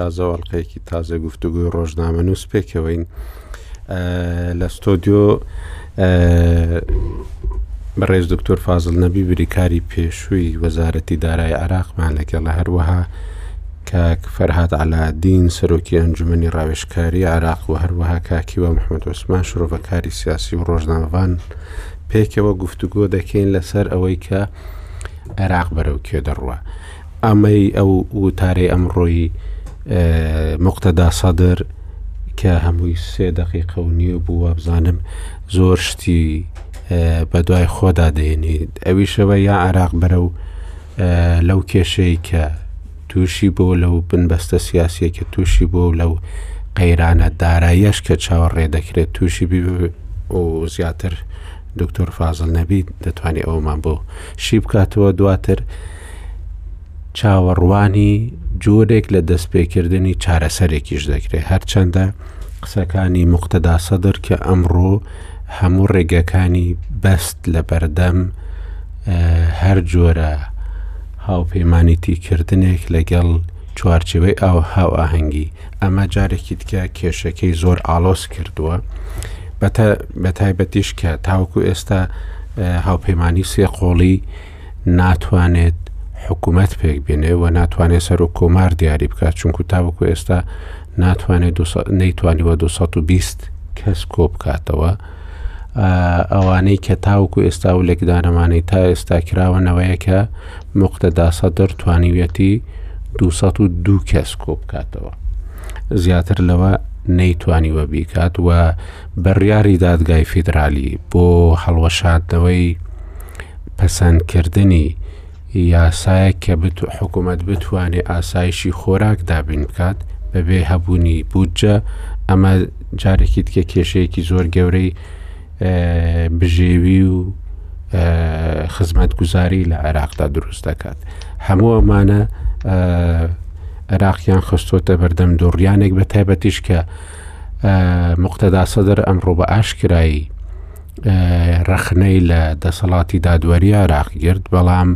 تازە و ئەڵلقەیەکی تازە گفتوگوی ڕۆژنامە نووس پێکەوەین لە ستۆدیۆ بەڕێز دکتۆر فازل نەبی بریکاری پێشووی وەزارەتی دارای عراقمان لەگەڵە هەروەها کاک فەرهاد عەلائەدین، سەرۆکی ئەنجومەنی ڕاوێژکاری عێراق و هەروەها کاک هیوا محمەد عوسمان، شرۆڤەکاری سیاسی و ڕۆژنامەڤان پێکەوە گفتوگۆ دەکەین لەسەر ئەوەی کە عێراق بەرەو کوێ دەڕوا. ئەمەی ئەو وتارەی ئەمڕۆی مقتەدا سەدر کە هەمووی سێ دەقیقە و نیو بوو وابزانم زۆر شتی بەدوای خۆدا دێنیت ئەویشەوە یا عێراق بەرە و لەو کێشەی کە تووشی بۆ لەو بنبەستە سیاسیە کە تووشی بۆ لەو قەیرانە داراییەش کە چاوەڕێ دەکرێت تووشی بی و زیاتر دکتۆر فازل نەبی دەتوانێت ئەومان بۆ شی بکاتەوە دواتر چاوەڕوانی جۆرێک لە دەستپێکردنی چارەسەرێکیش دەکرێت هەرچەندە قسەکانی مختدا سەدر کە ئەمڕۆ هەموو ڕێگەکانی بەست لە بەردەم هەر جۆرە هاوپەیمانێتی کردنێک لەگەڵ چوارچێوەی ئاو هاوئاهەنگی ئەمە جارێکی دیکە کێشەکەی زۆر ئاڵۆز کردووە بە تایبەتیش کە تاوکو ئێستا هاوپەیمانانی سێ قۆڵی ناتوانێت حکوومەت پێک بێنێ و ناتوانێت سەر و کۆمار دیاری بکات چونکو تاوەکو ئێستا ناتوانێت نەیتوانیوە 220 کەس کۆ بکاتەوە ئەوانەی کە تاوەکو ئێستا و لێکدانەوانەی تا ئێستا کراوەنەوەیە کە مقتەداسەدر توانیویەتی 202 کەس کۆ بکاتەوە زیاتر لەوە نەیتوانیوە بیکات و بڕیاری دادگای فیدرالی بۆ هەڵوەشاندنەوەی پەسەندکردنی یاسایەک کە حکومەت بتوانێت ئاسایشی خۆراک دابین بکات بەبێ هەبوونی بودجە ئەمە جارێکی دیکە کێشەیەکی زۆر گەورەی بژێوی و خزمەت گوزاری لە عێراقدا دروست دەکات هەموو ئەمانە عێراقیان خستۆتە بەردەم دوڕیانێک بە تایبەتیش کە مختدا سەدر ئەمڕۆ بە ئاشکرایی ڕەخنەی لە دەسەڵاتی دادوەری عراق گرت بەڵام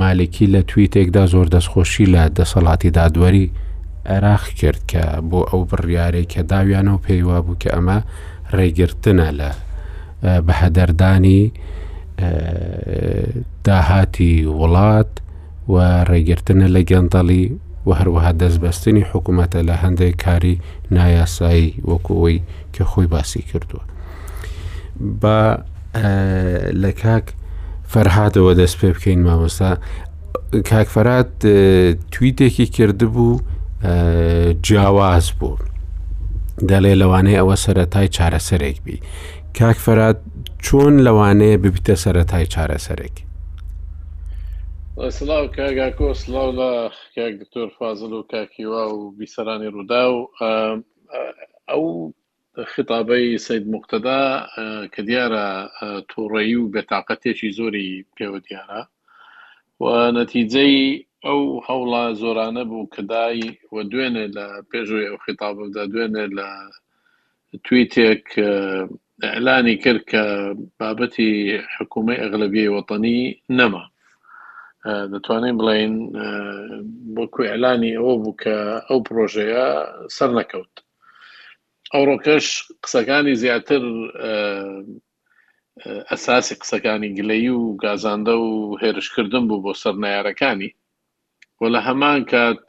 مالکی لە تویتێکدا زۆر دەستخۆشی لە دەسەڵاتی دادوەری عێراق کرد کە بۆ ئەو بڕیارەی کە داویانەوە پێیوا بوو کە ئەمە ڕێگرتنە لە بەهەدەردانی داهاتی وڵات و ڕێگرتنە لە گەندەڵی و هەروەها دەستبەستنی حکوومەتە لە هەندێک کاری نایاسایی وەکو ئەوی کە خۆی باسی کردووە با لە کاک فەرهادەوە دەست پێ بکەین مامۆستا کاک فەرات تویتێکی کردبوو جیاواز بوو دەڵێ لەوانەیە ئەوە سەتای چارەسەرێک بی کاک فەرات چۆن لەوانەیە ببیتە سەرەتای چارەسەرێک سلااو کاگاکۆ سلااو لە کاک دکتۆر فازل و کاکیوا و بیسەرانی ڕوودا و ئەو خطابەی سید مختدا کە دیارە تووڕەیی و بێتاقەتێکی زۆری پێوە دیارە و نەتیجەی ئەو هەوڵە زۆرانە بوو کە دای و دوێنێ لە پێشوی ئەو خطابدا دوێنێ لە تویتێک ئیعلانی کرد کە بابەتی حکوومەی ئەغلبیەی وەتەنی نەما دەتوانین بڵین وەکو ئیعلانی ئەوە بوو کە ئەو پرۆژەیە سەر نەکەوت ئەوڕۆکەش قسەکانی زیاتر ئەساسی قسەکانی گلەی و گازاندە و هێرشکردن بوو بۆ سەر نارەکانی و لە هەمان کات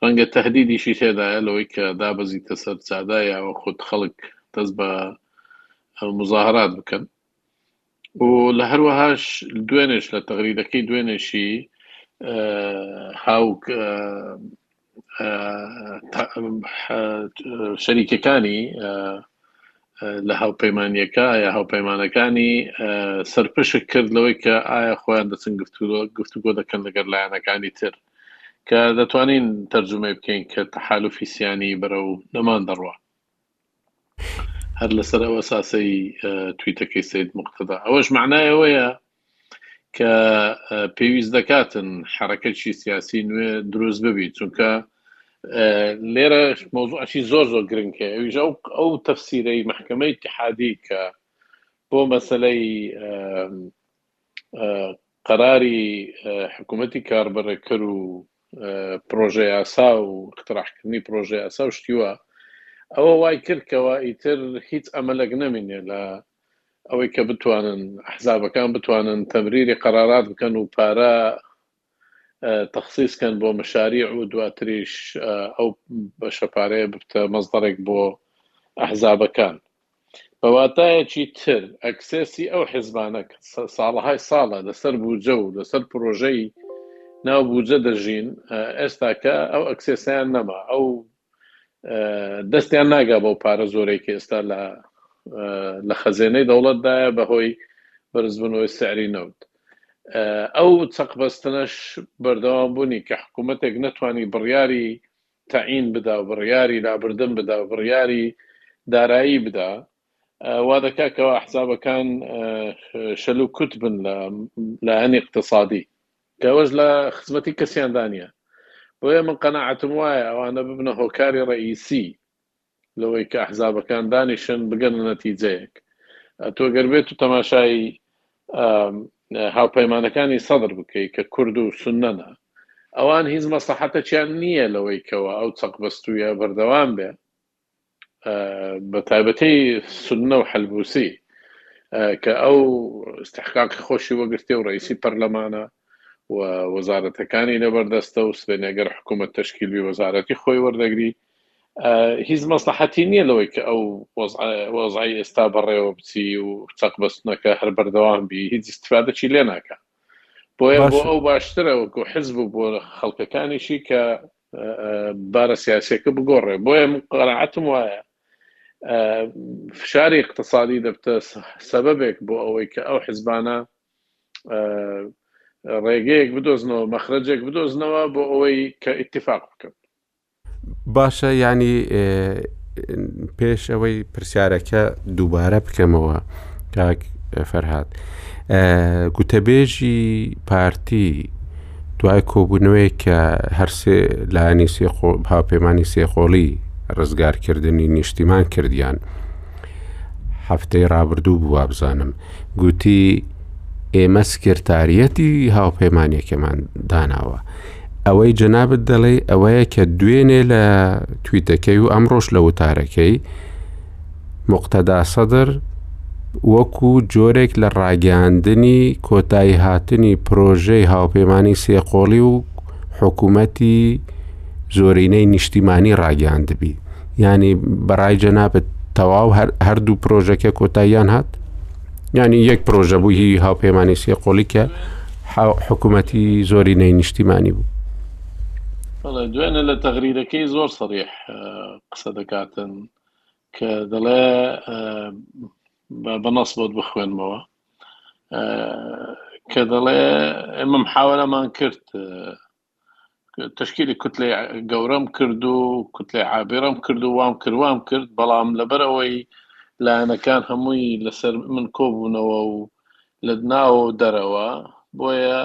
ڕەنگە تەهدیدیشی تێدایە لەوەی کە دابەزیتە سەر جادا یاوە خود خەڵک دەست بە مزاهرات بکەن و لە هەروەهاش دوێنێش لە تەغریدەکەی دوێنێشی هاوک شەریکەکانی لە هاوپەیمانیەکە یا هاوپەیمانەکانی سەرپشک کرد لەوەی کە ئایا خۆیان دەچن گفتوگۆ گفتوگۆ دەکەن لەگەر لایەنەکانی تر کە دەتوانین تەرجمەی بکەین کە تەحالفی سیانی بەرە و نەمان دەڕوە هەر لەسەر ئەو ئەساسەی تویتەکەی سید مقتدا ئەوەش معنای ئەوەیە کە پێویست دەکاتن حرەکەی سیاسی نوێ دروست ببی چونکە لێرە مۆزوعی زۆر زۆر گرنگکە ئەویش ئەو ئەو تەفسیرەی محکمە اتحادی کە بۆ مەسلەی قەراری حکوومەتی کاربەڕێکەر و پڕۆژەیاسا و ئیقتراحکردنی پڕۆژەیاسا و شتی وا، ئەوە وای کرد کەوا ئیتر هیچ ئەمەلێک نەمینێ لە ئەوەی کە بتوانن ئەحزابەکان بتوانن تەمریری قەرارات بکەن و پارە تەخسیس کەن بۆ مەشاریع و دواتریش ئەو بەشە پارەیە ببتە مەسدەڕێک بۆ ئەحزابەکان. بە واتایەکی تر ئەکسێسی ئەو حزبانە کە ساڵەهای ساڵە لەسەر بودجە و لەسەر پرۆژەی ناو بودجە دەژین ئێستاکە ئەو ئەکسێسیان نەما ئەو دەستیان ناگا بەو پارە زۆرەی کە ئێستا لە لە خەزێنەی دەوڵەتدایە بەهۆی بەرزبوونەوەی سعری نەوت ئەو چەقبەستنەش بەردەوام بوونی کە حکوومەتێک نەتوانی بڕیاری تەعین بدا و بڕیاری لابردن بدا و بڕیاری دارایی بدا، وا دەکات کەوا ئەحزابەکان شەل و کوت بن لە لایەنی ئیقتسادی، کە ئەوەش لە خزمەتی کەسیاندا نییە، بۆیە من قەناعەتم وایە ئەوانە ببنە هۆکاری ڕەئیسی لەوەی کە ئەحزابەکان دانیشن بگەنە نەتیجەیەک ئەتوو گەر بێت و تەماشای هاوپەیمانەکانی سەدر بکەیت کە کورد و سنەنە ئەوان هیچ مەسلحەتەکیان نییە لەوەی کەەوە ئەو چەق بەستوویە بەردەوام بێ بە تایبەتی سنە و حلبوسی کە ئەو استحقاقی خۆشی وەگرتێ و ڕئیسی پەرلەمانە و وەزارەتەکانی لەبەردەستە و سبێنەگەر حکوومەت تشکیلوی وەزارەتی خۆی وەردەگری هیچ مەسڵەحەتی نیە لەوەی کە ئەو وەزعی ئێستا بەڕێوە بچی و چەق بەستنەکە هەر بەردەوام بی هیچ استفادەی لێ ناکە بۆیە بۆ ئەو باشترە وەکو حزب و بۆ خەڵکەکانیشی کە بارە سیاسەکە بگۆڕێ بۆیە من قەرعەتم وایە فشاری اقتصادی دەبتە سەبەبێک بۆ ئەوەی کە ئەو حزبانە ڕێگەیەک بدۆزنەوە مەخرەجێک بدۆزنەوە بۆ ئەوەی کە اتفاق بکەن باشە یانی پێش ئەوەی پرسیارەکە دووبارە بکەمەوە کاک فەرهاد گوتەبێژی پارتی دوای کۆبوونەوەی کە هەرسێ لایانی سێ هاوپەیمانانی سێخۆڵی ڕزگارکردنی نیشتیمان کردیان هەفتەی ڕابردوو بوو وابزانم گوتی ئێمە سکرتاریەتی هاوپەیمانەکەمان داناوە ئەوەی جەنابت دەڵێی ئەوەیە کە دوێنێ لە تویتەکەی و ئەمڕۆش لە وتارەکەی مقتەدا سەدر وەکو جۆرێک لە ڕاگەاندنی کۆتایی هاتنی پرۆژەی هاوپەیمانی سێقۆڵی و حکوومەتی زۆرینەی نیشتیمانی ڕاگەاندبی ینی بەڕای جەنابەت تەواو هەردوو پرۆژەکە کۆتاییان هات یانی یەک پرۆژە بوو هی هاوپەیمانانی سێ قۆڵی کە حکوومەتی زۆری نەی نیشتیمانی بوو دوێنە لە تەغریرەکەی زۆر سەڕیح قسە دەکاتن کە دەڵێ بە نەس بۆت بخوێنمەوە کە دەڵێ ئێمەم حاوەرەمان کرد تەشکیلی کوتلەی گەورەم کرد و کوتلەی عابێڕم کرد و وام کروام کرد بەڵام لەبەرەوەی لایەنەکان هەمووی لەسەر من کۆبوونەوە و لە ناوە و دەرەوە بۆیە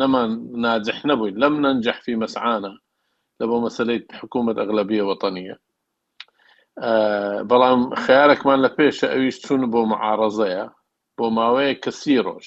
نەمان ناجح نەبووین لەم نەنجح فی مەسعانە لە بۆ مەسلەی حکوومەت ئەغلبیە وەتەنیە بەڵام خیارێکمان لە پێشە ئەویش چوون بۆ معاڕزەیە بۆ ماوەیە کە سی ڕۆژ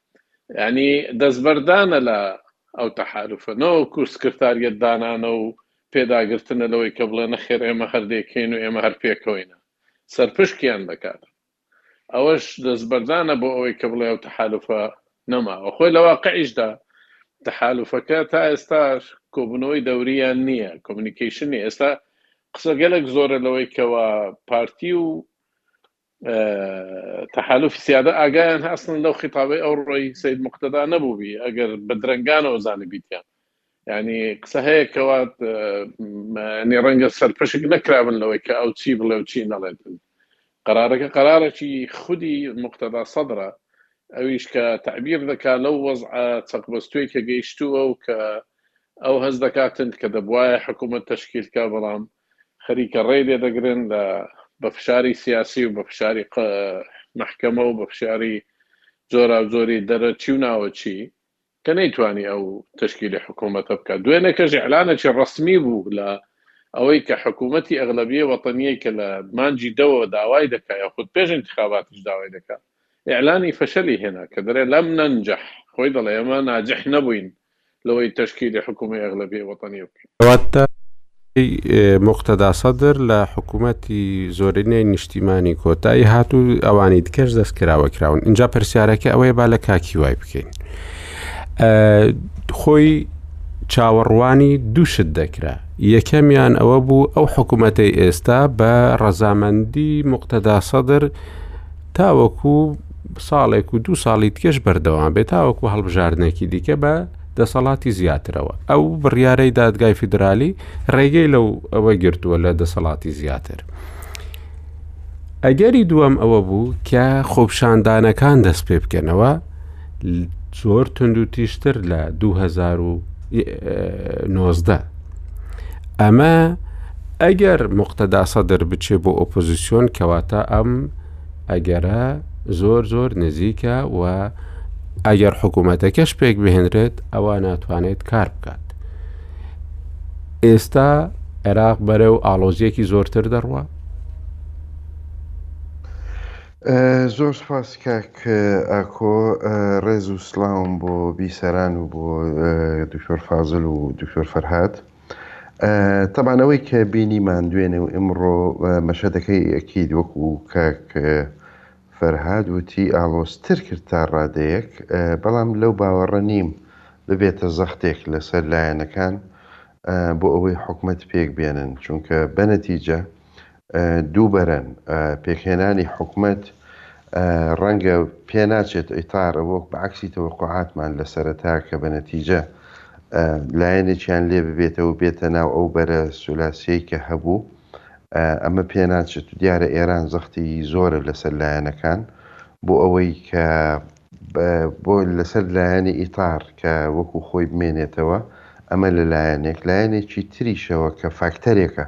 یانی دەستبەردانە لە ئەو تەحالوفە نەوەکو سکرتاریەت دانانە و پێداگرتنە لەوەی کە بڵێ نەخێر ئێمە هەردێکین و ئێمە هەر پێکەوەینە سەرپشکیان دەکات ئەوەش دەستبەردانە بۆ ئەوەی کە بڵێ ئەو تەحالوفە نەماوە خۆی لە واقعیشدا تەحالوفەکە تا ئێستا کۆبوونەوەی دەوریان نییە کۆمیونیکیشنی ئێستا قسە گەلک زۆرە لەوەی کەەوە پارتی و تەحالوفی سیادە ئاگایان ئەسڵەن لەو خیتابەی ئەوڕۆی سید مقتەدا نەبووبی ئەگەر بە درەنگانەوە زانیبیتیان ینی قسە هەیە کەوات ڕەنگە سەرپشک نەکرابن لەوەی کە ئەو چی بڵێ و چی نەڵێتن قرارەکە قرارەکی خودی مقتەدا سەدرە ئەویش کە تعبیر دەکات لەو وەز چەقبەستوی کە گەیشتووە و کە ئەو هەز دەکاتن کە دەبواە حکوومەت تشکیلکە بەڵام خەریکە ڕێی لێ دەگرن لە بە فشاری سیاسی و بە فشاری مەحکەمە و بە فشاری جۆرا جۆری دەرەچی و ناوەچی کە نەیتوانی ئەو تشکیلی حکوومەتە بکات دوێنێکەش ئەلانێکی ڕستمی بوو لە ئەوەی کە حکوومەتی ئەغلبیە وەتەنیە کە لە مانجی دەوە داوای دەکای خود پێش انتخاباتش داوای دەکات ئەلانی فەشەلی هێنا کە دەرێ لەم نەنجح خۆی دەڵێ ئەمە ناجح نەبووین لەوەی تەشکیلی حکوومەی ئەغلەبیە وەتەنیە بکەین. کەواتە ئەوەی موقتەدا سەدر لە حکوومەتی زۆرینەی نیشتیمانی کۆتایی هات و ئەوانی دیکەش دەستکراوە کراون. ئینجا پرسیارەکە ئەوەیە با لە کاک هیوای بکەین. خۆی چاوەڕوانی دوو شت دەکرا. یەکەمیان ئەوە بوو ئەو حکوومەتەی ئێستا بە ڕەزامەندی موقتەدا سەدر تاوەکو ساڵێک و دوو ساڵی دیکەش بەردەوام بێت تاوەکو هەڵبژاردنێکی دیکە بە دەسەڵاتی زیاترەوە ئەو بڕیارەی دادگای فیدرالی ڕێگەی لەو ئەوە گرتووە لە دەسەڵاتی زیاتر. ئەگەری دووەم ئەوە بوو کە خۆپشاندانەکان دەست پێ بکەنەوە زۆر تونند و تیشتر لە 2019 ئەمە ئەگەر مقتەدا سەدر بچێ بۆ ئۆپۆزیسیۆن کەواتە ئەم ئەگەرە زۆر زۆر نزیکە و ئەگەر حکوومەتەکەش پێک بهێنرێت ئەوە ناتوانێت کار بکات ئێستا عێراق بەرە و ئاڵۆزیەکی زۆرتر دەڕوە زۆر سوپاس کاک ئاکۆ ڕێز و سلاوم بۆ بیسەران و بۆ دکتۆر فازل و دکتۆر فەرهاد تەبانەوەی کە بینیمان دوێنێ و ئمڕۆ مەشەدەکەی ئەکید وەکو کاک فەرهاد وتی ئاڵۆستر کرد تا ڕادەیەک بەڵام لەو باوەڕە نیم ببێتە زەختێک لەسەر لایەنەکان بۆ ئەوەی حکومت پێک بێنن چونکە بەنەتیجە دووبەرەن پێکهێنانی حکومەت ڕەنگە پێناچێت ئیتار ئەوە بە عکسی تەوەقعاتمان لە سەرەتا کە بە نەتیجە لایەنێکیان لێ ببێتەوە بێتە ناو ئەو بەرە سولاسیەی کە هەبوو ئەمە پێناچێت و دیارە ئێران زەختی زۆرە لەسەر لایەنەکان بۆ ئەوەی کە بۆ لەسەر لایەنی ئیتار کە وەکو خۆی بمێنێتەوە ئەمە لە لایەنێک لایەنێکی تریشەوە کە فاکتەرێکە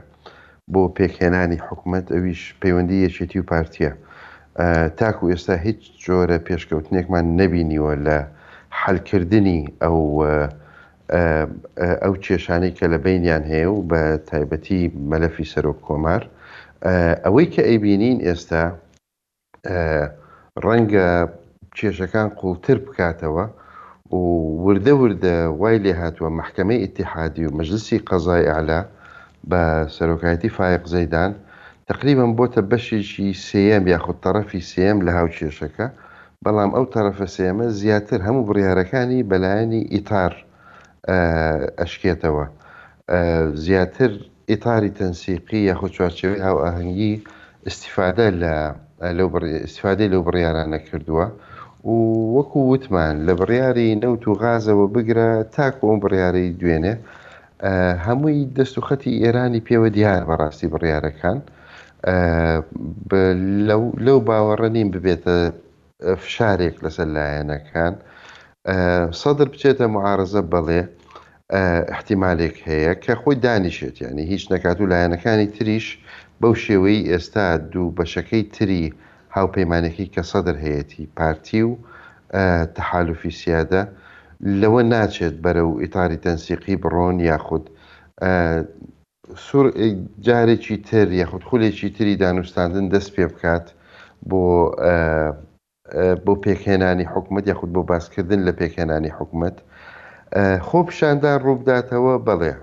بۆ پێکهێنانی حکومەت ئەویش پەیوەندی یەکێتی و پارتیە تاکو ئێستا هیچ جۆرە پێشکەوتنێکمان نەبینیوە لە حلکردنی ئەو ئەو کێشانەی کە لە بینیان هەیە و بە تایبەتی مەلەفی سەرۆک کۆمار ئەوەی کە ئەیبینین ئێستا ڕەنگە کێشەکان قوڵتر بکاتەوە و وردە وردە وای لێهاتووە مەحکەمەی ئیتیحادی و مەجلسی قەزای ئەعلا بە سەرۆکایەتی فایەق زەیدان تەقریبەن بۆتە بەشێکی سێیەم یاخود تەڕەفی سێیەم لە هاو کێشەکە بەڵام ئەو تەڕەفە سێیەمە زیاتر هەموو بڕیارەکانی بە لایەنی ئیتار ئەشکێتەوە زیاتر ئیطاری تەنسیقی یاخود چوارچێوەی هاوئاهەنگی ئیستیفادە لە ئیستیفادەی لەو بڕیارانە کردووە و وەکو وتمان لە بڕیاری نەوت و غازەوە بگرە تاکو ئەو بڕیارەی دوێنێ هەمووی دەست و خەتی ئێرانی پێوە دیار بەڕاستی بڕیارەکان لەو باوەڕە نیم ببێتە فشارێک لەسەر لایەنەکان سەدر بچێتە معارزە بەڵێ احتیمالێک هەیە کە خۆی دانیشێت یعنی هیچ نەکات و لایەنەکانی تریش بەو شێوەی ئێستا دوو بەشەکەی تری هاوپەیمانێکی کە سەدر هەیەی پارتی و تەحالفی سیادە لەوە ناچێت بەرە و ئیتاری تەنسیقی بڕۆن یاخود سوور جارێکی تر یاخود خولێکی تری دانوستاندن دەست پێ بکات بۆ بۆ پێکهێنانی حکومت یاخود بۆ باسکردن لە پێکهێنانی حکومت خۆ پیشاندان ڕووبداتەوە بەڵێ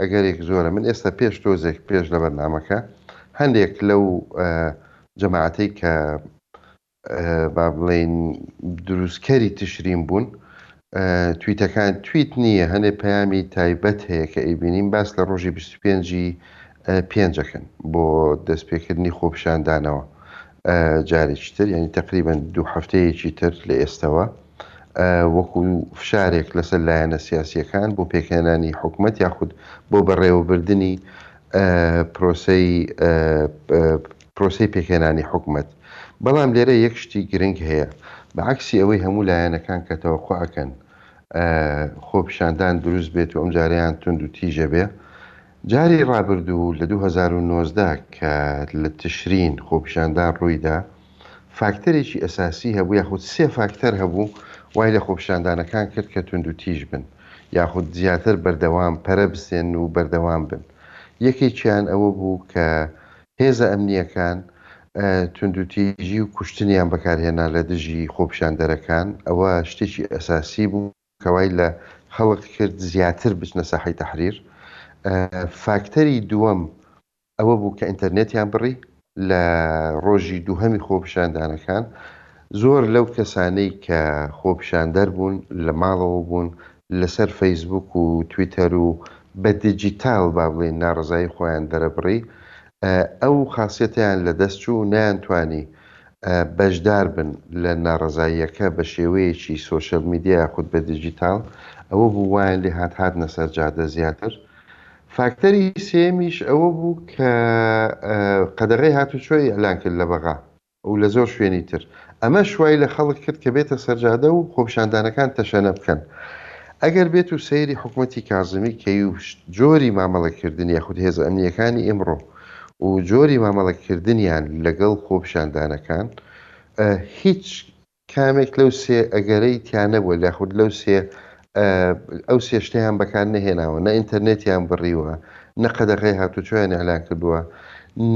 ئەگەرێک زۆرە من ئێستا پێش تۆزێک پێش لە بەرنمەکە هەندێک لەو جەماعەتی کە با بڵێین دروستکەری تشرین بوون تویتەکان تویت نییە هەنێ پەیامی تایبەت هەیە کە ئەیبینین باس لە ڕۆژی 25 پێنجەکەن بۆ دەستپێکردنی خۆپشاندانەوە جارێکی تر یعنی تقریبا دوو هەفتەیەکی تر لە ئێستەوە وەکو فشارێک لەسەر لایەنە سیاسیەکان بۆ پێکهێنانی حکومت یاخود بۆ بەڕێوەبردنی پرۆسی پرۆسەی پێکهێنانی حکومەت، بەڵام لێرە یەک شتی گرنگ هەیە، بە عەکسی ئەوەی هەموو لایەنەکان کە تەوەقع ئەکەن خۆپیشاندان دروست بێت و ئەمجارەیان توند و تیژە بێ، جاری ڕابردوو لە دوو هەزار و نۆزدە کە لە تشرین خۆپیشاندان ڕووی دا، فاکتەرێکی ئەساسی هەبوو یاخود سێ فاکتەر هەبوو وای لە خۆپیشاندانەکان کرد کە توند و تیژ بن یاخود زیاتر بەردەوام پەرە بسێنن و بەردەوام بن، یەکێکیان ئەوە بوو کە هێزە ئەمنییەکان توندوتیژی و کوشتنیان بەکارهێنا لە دژی خۆپیشاندەرەکان، ئەوە شتێکی ئەساسی بوو کە وای لە خەڵک کرد زیاتر بچنە ساحەی تەحریر. فاکتەری دووەم ئەوە بوو کە ئینتەرنێتیان بڕی لە ڕۆژی دووهەمی خۆپیشاندانەکان، زۆر لەو کەسانەی کە خۆپیشاندەر بوون لە ماڵەوە بوون لەسەر فەیسبووک و تویتەر و بە دیجیتاڵ با بڵێین ناڕەزایی خۆیان دەرەبڕی ئەو خاسیەتەیان لە دەست چوو نەیانتوانی بەشدار بن لە ناڕەزاییەکە بە شێوەیەکی سۆشیال میدیا یاخود بە دیجیتاڵ ئەوە بوو وایان لێ هات هاتنە سەر جادە زیاتر فاکتەری سێمیش ئەوە بوو کە قەدەغەی هاتوچۆی ئەلان کرد لە بەغا و لە زۆر شوێنی تر. ئەمەش وای لە خەڵک کرد کە بێتە سەرجادە و خۆپیشاندانەکان تەشەنە بکەن. ئەگەر بێت و سەیری حکومەتی کازمی کەی و جۆری مامەڵەکردن یاخود هێزە ئەمنییەکانی ئیمڕۆ و جۆری مامەڵەکردنیان لەگەڵ خۆپیشاندانەکان هیچ کامێک لەو سێ ئەگەرەی تیا نەبووە یاخود لەو سێ ئەو سێ شتەیان بەکار نەهێناوە، نە ئینتەرنێتیان بڕیوە، نە قەدەغەی هاتووچۆیان ئیعلان کردووە،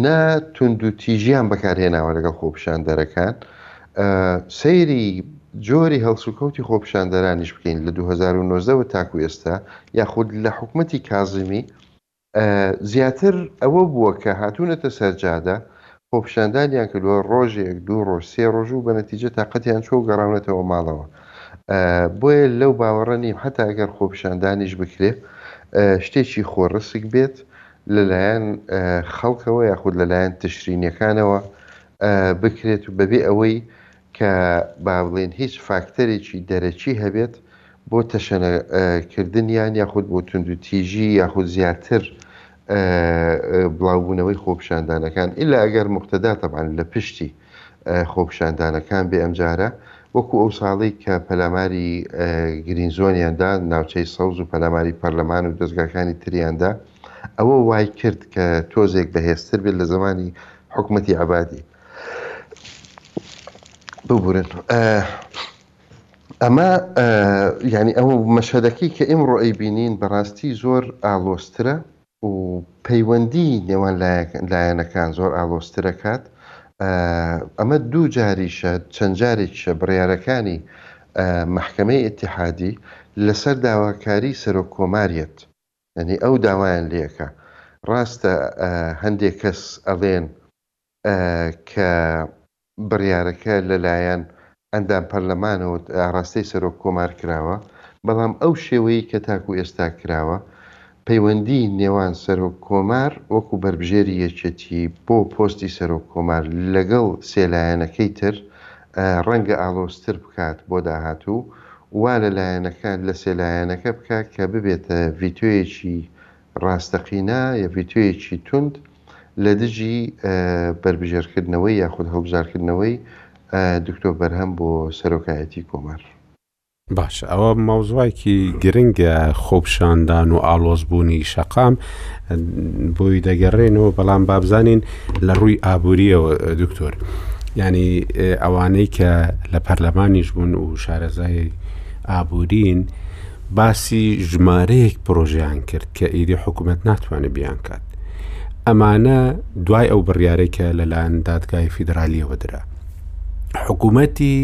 نە توندوتیژییان بەکارهێناوە لەگەڵ خۆپیشاندەرەکان. سەیری جۆری هەڵسوکەوتی خۆپیشاندەرانیش بکەین لە دوو هەزار و نۆزدە وە تاکوو ئێستا یاخود لە حکومەتی کازمی، زیاتر ئەوە بووە کە هاتوونەتە سەر جادە، خۆپیشاندانیان کردووە، ڕۆژێک، دوو ڕۆژ، سێ ڕۆژ و بە نەتیجە تاقەتیان چووە و گەڕاونەتەوە ماڵەوە. بۆیە لەو باوەڕە نیم حەتا ئەگەر خۆپیشاندانیش بکرێ شتێکی خۆڕسک بێت لەلایەن خەڵکەوە یاخود لەلایەن تشرینییەکانەوە بکرێت بەبێ ئەوەی کە با بڵێین هیچ فاکتەرێکی دەرەکی هەبێت بۆ تەشەنە کردنیان یاخود بۆ توندوتیژی یاخود زیاتر بڵاوبوونەوەی خۆپشاندانەکان ئللا ئەگەر مختدا تەبان لە پشتی خۆپشاندانەکان بێ ئەمجارە وەکو ئەو ساڵی کە پەلاماری گرینزۆنیاندا ناوچەی سەوز و پەلاماری پەرلەمان و دەستگاکانی تریاندا ئەوە وای کرد کە تۆزێک بەهێزتر بێت لە زمانی حکومەتی عبادی ببورن ئەمە یعنی ئەو مەشهدەکەی کە ئمڕۆ ئەی بینین بەڕاستی زۆر ئالۆسترە و پەیوەندی نێوان لایەنەکان زۆر ئالۆسترەکات ئەمە دوو جاریشە چەند جارێکیشە بڕارەکانی مححکمەی اتحادی لەسەر داواکاری سەرۆک کۆماریت یعنی ئەو داوایان لەکە ڕاستە هەندێک کەس ئەڵێن کە بڕیارەکە لەلایەن ئەندام پەرلەمانەوە ئاڕاستەی سەرۆک کۆمار کراوە، بەڵام ئەو شێوەیەی کە تاکو ئێستا کراوە، پەیوەندی نێوان سەرۆک کۆمار وەکو بەربژێری یەکێتی بۆ پۆستی سەرۆک کۆمار لەگەڵ سێ لایەنەکەی تر ڕەنگە ئاڵۆزتر بکات بۆ داهاتوو، وا لە لایەنەکە لە سێ لایەنەکە بکا کە ببێتە ڤیتۆیەکی ڕاستەقینە یە ڤیتۆیەکی توند لە دژی بەربژێرکردنەوەی یاخود هەڵبژاردکردنەوەی دکتۆر بەرهەم بۆ سەرۆکایەتی کۆمار. باشە ئەوە مەوزوعێکی گرنگە خۆپشاندان و ئاڵۆزبوونی شەقام بۆی دەگەڕێنەوە بەڵام بابزانین لە ڕووی ئابووریەوە دکتۆر ینی ئەوانەی کە لە پەرلەمانیش بوون و شارەزای ئابوورین باسی ژمارەیەک پرۆژەیان کرد کە ئیدی حکوومەت ناتوانێت بیان کات ئەمانە دوای ئەو بڕیارێکە لەلایەن دادگای فیدراالیەوە درا حکوومەتی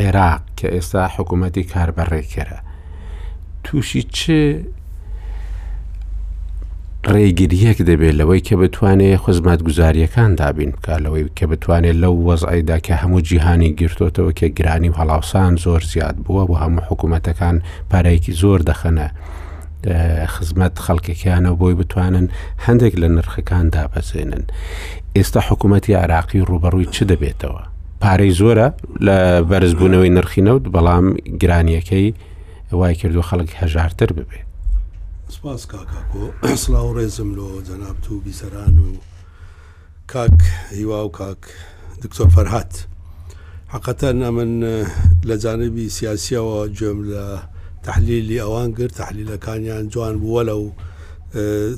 عێراق کە ئێستا حکوومەتی کاربەڕێکەرە تووشی چ ڕێگرییەک دەبێت لەوەی کە بتوانێت خزمەتگوزارییەکان دابین بکات، لەوەی کە بتوانێت لەو وەزعەیدا کە هەموو جیهانی گرتۆتەوە کە گرانی و هەڵاوسان زۆر زیاد بووە و هەموو حکوومەتەکان پارەیەکی زۆر دەخەنە خزمەت خەڵکەکەیانەوە بۆی بتوانن هەندێک لە نرخەکان دابەزێنن ئێستا حکوومەتتی عراقی ڕوبەڕووی چ دەبێتەوە پارەی زۆرە لە بەرزبوونەوەی نرخی نەوت بەڵام گرانیەکەی وای کردو خەڵک هەژارتر ببێ. سپاس کاکاکۆ سلااو ڕێزم لۆ جەنابت و بیسەران و کاک هیوا و کاک دکتۆر فەرهات حقەتەن ئەمن لە جانبی سیاسیەوە گوێم لە تحلیلی ئەوان گرت تحلیلەکانیان جوان بووە لە و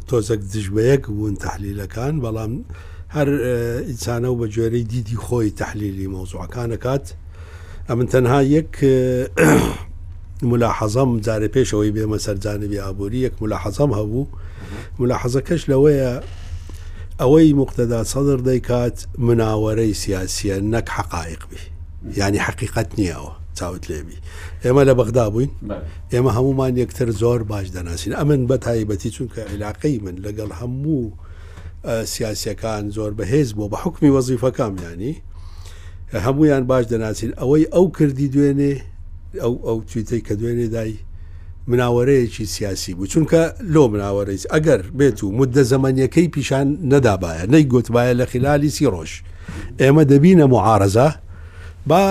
تۆزەک دژبەیەک بوون تحلیلەکان بەڵام هەر ئینسانە و بە جۆرەی دیدی خۆی تحلیلی مۆزوعەکانەکات ئەمن تەنها یەک ملاحەزەم جارێ پێشەوەی بێمە سەرجانبی ئابووری یەک ملاحەزەم هەبوو ملاحەزەکەش لەوەیە ئەوەی مختدا سەدر دەیکات مناوەرەی سیاسیە نەک حقائق بی ینی حقیقت نییەوە چاوت لێبی ئێمە لە بەغدا بووین ئێمە هەمومان یەکتر زۆر باش دەناسین ئەمن بە تایبەتی چونکە عیلاقەی من لەگەڵ هەموو سیاسیەکان زۆر بەهێز بووە بە حکمی وەزیفەکان ینی هەمویان باش دەناسین ئەوەی ئەو کردی دوێنێ ئەو ئەو تویتەی کە دوێنێ دای مناوەرەیەکی سیاسی بوو چونکە لۆ مناوەرەیس ئەگەر بێت و مدە زەمەنیەکەی پیشان نەدابایە نەی گوتبایە لە خلالی سی ڕۆژ ئێمە دەبینە معارەزە با